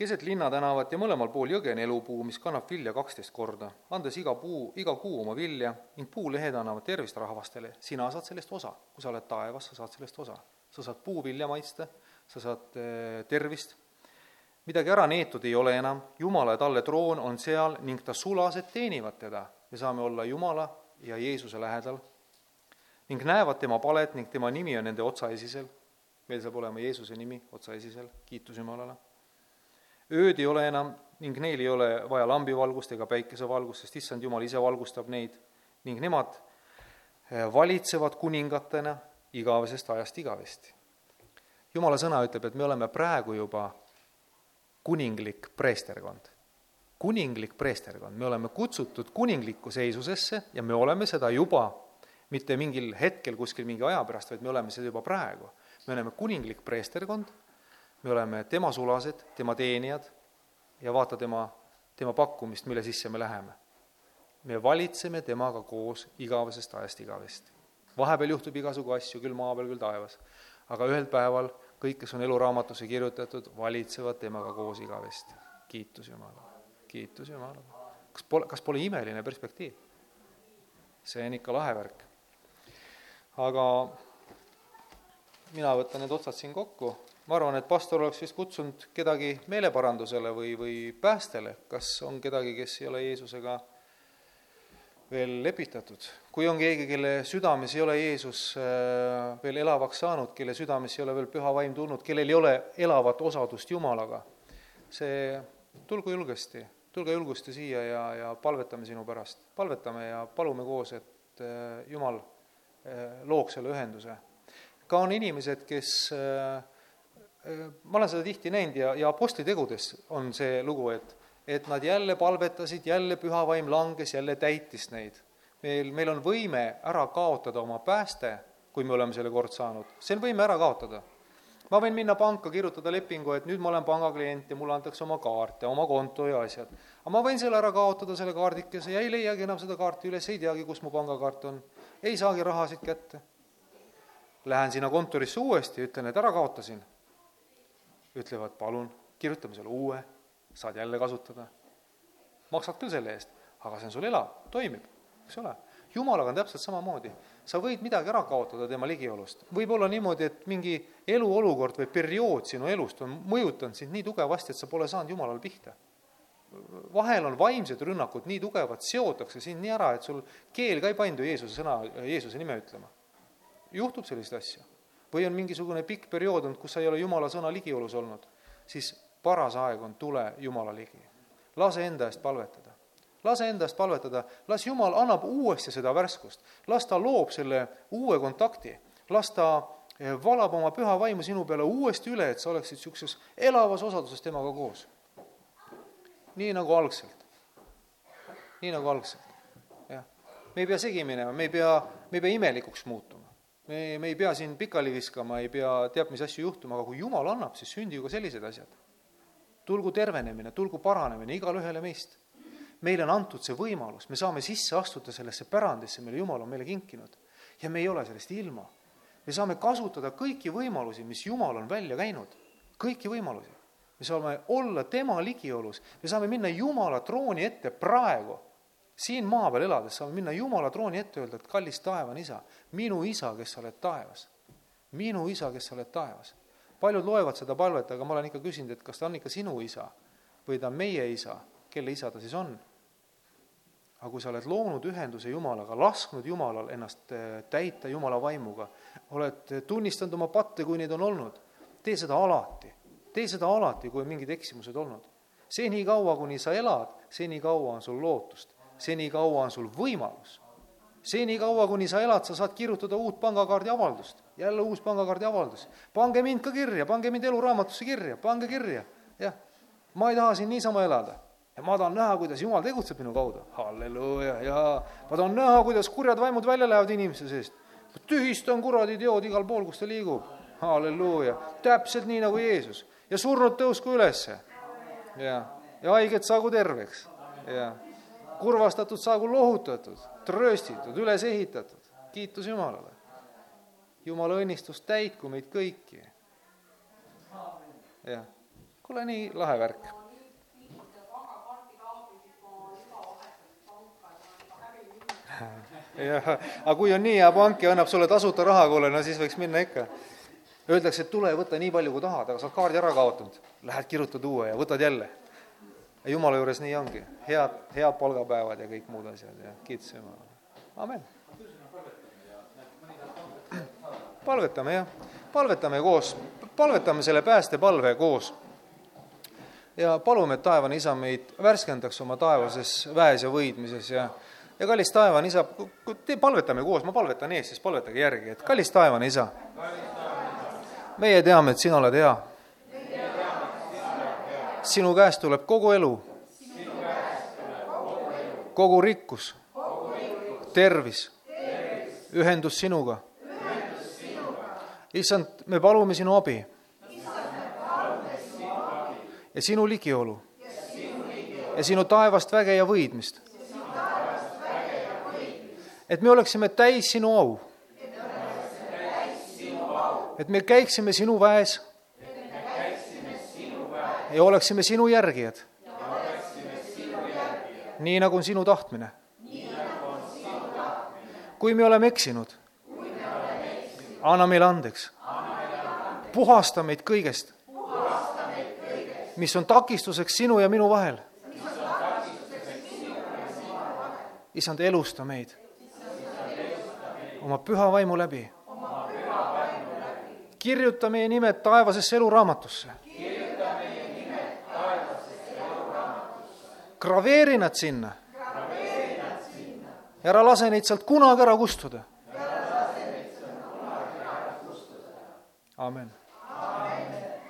keset linnatänavat ja mõlemal pool jõge on elupuu, mis kannab vilja kaksteist korda, andes iga puu, iga kuu oma vilja ning puulehed annavad tervist rahvastele. sina saad sellest osa, kui sa oled taevas, sa saad sellest osa. sa saad puuvilja maitsta, sa saad eh, tervist, midagi ära neetud ei ole enam, Jumala ja talle troon on seal ning ta sulased teenivad teda. me saame olla Jumala ja Jeesuse lähedal ning näevad tema palet ning tema nimi on nende otsaesisel. meil saab olema Jeesuse nimi otsaesisel, kiitus Jumalale ööd ei ole enam ning neil ei ole vaja lambivalgust ega päikesevalgust, sest issand Jumal ise valgustab neid ning nemad eh, valitsevad kuningatena igavesest ajast igavesti. jumala sõna ütleb, et me oleme praegu juba kuninglik preesterkond. kuninglik preesterkond, me oleme kutsutud kuninglikku seisusesse ja me oleme seda juba, mitte mingil hetkel kuskil mingi aja pärast, vaid me oleme seda juba praegu. me oleme kuninglik preesterkond me oleme tema sulased, tema teenijad ja vaata tema, tema pakkumist, mille sisse me läheme. me valitseme temaga koos igavesest ajast igavesti. vahepeal juhtub igasugu asju, küll maa peal, küll taevas. aga ühel päeval kõik, kes on eluraamatusse kirjutatud, valitsevad temaga koos igavesti. kiitus Jumalale, kiitus Jumalale. kas pole, kas pole imeline perspektiiv? see on ikka lahe värk. aga mina võtan need otsad siin kokku ma arvan, et pastor oleks vist kutsunud kedagi meeleparandusele või, või päästele, kas on kedagi, kes ei ole Jeesusega veel lepitatud. kui on keegi, kelle südames ei ole Jeesus äh, veel elavaks saanud, kelle südames ei ole veel püha vaim tulnud, kellel ei ole elavat osadust Jumalaga, see, tulgu julgesti, tulge julgusti siia ja, ja palvetame sinu pärast. palvetame ja palume koos, et äh, Jumal äh, looks selle ühenduse. ka on inimesed, kes äh, ma olen seda tihti näinud ja, ja apostlitegudes on see lugu, et, et nad jälle palvetasid, jälle püha vaim langes, jälle täitis neid. meil, meil on võime ära kaotada oma pääste, kui me oleme selle kord saanud, see on võime ära kaotada. ma võin minna panka, kirjutada lepingu, et nüüd ma olen pangaklient ja mulle antakse oma kaart ja oma konto ja asjad. aga ma võin selle ära kaotada, selle kaardikese, ja ei leiagi enam seda kaarti üles, ei teagi, kus mu pangakaart on. ei saagi rahasid kätte. Lähen sinna kontorisse uuesti, ütlen, et ära kaotasin ütlevad, palun, kirjutame sulle uue, saad jälle kasutada. maksad küll selle eest, aga see on sul elav, toimib, eks ole. jumalaga on täpselt samamoodi. sa võid midagi ära kaotada tema ligiolust. võib olla niimoodi, et mingi eluolukord või periood sinu elust on mõjutanud sind nii tugevasti, et sa pole saanud jumalale pihta. vahel on vaimsed rünnakud nii tugevad, seotakse sind nii ära, et sul keel ka ei paindu Jeesuse sõna, Jeesuse nime ütlema. juhtub selliseid asju või on mingisugune pikk periood olnud, kus sa ei ole Jumala sõna ligiolus olnud, siis paras aeg on tule Jumala ligi. lase enda eest palvetada. lase enda eest palvetada, las Jumal annab uuesti seda värskust, las ta loob selle uue kontakti, las ta valab oma püha vaimu sinu peale uuesti üle, et sa oleksid niisuguses elavas osaduses temaga koos. nii nagu algselt. nii nagu algselt, jah. me ei pea segi minema, me ei pea, me ei pea imelikuks muutuma. Me, me ei pea siin pikali viskama, ei pea teab mis asju juhtuma, aga kui Jumal annab, siis sündigu ka sellised asjad. tulgu tervenemine, tulgu paranemine igale ühele meist. meile on antud see võimalus, me saame sisse astuda sellesse pärandisse, mille Jumal on meile kinkinud. ja me ei ole sellest ilma me saame kasutada kõiki võimalusi, mis Jumal on välja käinud, kõiki võimalusi. me saame olla tema ligiolus, me saame minna Jumala trooni ette praegu, siin maa peal elades saame minna Jumala trooni ette, öelda, et kallis taevane isa, minu isa, kes sa oled taevas, minu isa, kes sa oled taevas. paljud loevad seda palvet, aga ma olen ikka küsinud, et kas ta on ikka sinu isa või ta on meie isa, kelle isa ta siis on aga kui sa oled loonud ühenduse Jumalaga, lasknud Jumalal ennast eh, täita Jumala vaimuga, oled tunnistanud oma patte, kui neid on olnud, tee seda alati. tee seda alati, kui on mingid eksimused olnud. senikaua, kuni sa elad, senikaua on sul lootust, senikaua on sul võimalus. senikaua, kuni sa elad, sa saad kirjutada uut pangakaardi avaldust, jälle uus pangakaardi avaldus. pange mind ka kirja, pange mind eluraamatusse kirja, pange kirja, jah. ma ei taha siin niisama elada ja ma tahan näha, kuidas Jumal tegutseb minu kaudu, halleluuja, ja ma tahan näha, kuidas kurjad vaimud välja lähevad inimese seest. tühistan kuradi teod igal pool, kus ta liigub, halleluuja, täpselt nii nagu Jeesus ja surnud tõusku ülesse. ja, ja haiged saagu terveks ja kurvastatud saagu lohutatud, trööstitud, üles ehitatud, kiitus Jumalale. Jumala õnnistus täitku meid kõiki. jah, kuule, nii lahe värk jah, aga kui on nii hea pank ja annab sulle tasuta raha, kuule, no siis võiks minna ikka. Öeldakse, et tule võta nii palju, kui tahad, aga sa oled kaardi ära kaotanud. Lähed kirjutad uue ja võtad jälle. Jumala juures nii ongi, head, head palgapäevad ja kõik muud asjad ja kiitus Jumalale. amen. palvetame jah, palvetame koos, palvetame selle päästepalve koos ja palume, et taevane isa meid värskendaks oma taevases väes ja võidmises ja ja kallis taevane isa, te palvetame koos, ma palvetan ees, siis palvetage järgi, et kallis taevane isa, meie teame, et sina oled hea. Sinu käest tuleb kogu elu, kogu rikkus, tervis, ühendus sinuga. issand, me palume sinu abi. Ja sinu ligiolu. Ja sinu taevast väge ja võidmist. Et me oleksime täis sinu au. et me käiksime sinu väes. Ja oleksime sinu järgijad. nii nagu on sinu tahtmine. kui me oleme eksinud, anna meile andeks. puhasta meid kõigest, mis on takistuseks sinu ja minu vahel. issand, elusta meid oma püha vaimu läbi. kirjuta meie nimed taevasesse eluraamatusse. Graveeri nad sinna. ära lase neid sealt kunagi ära kustuda. amen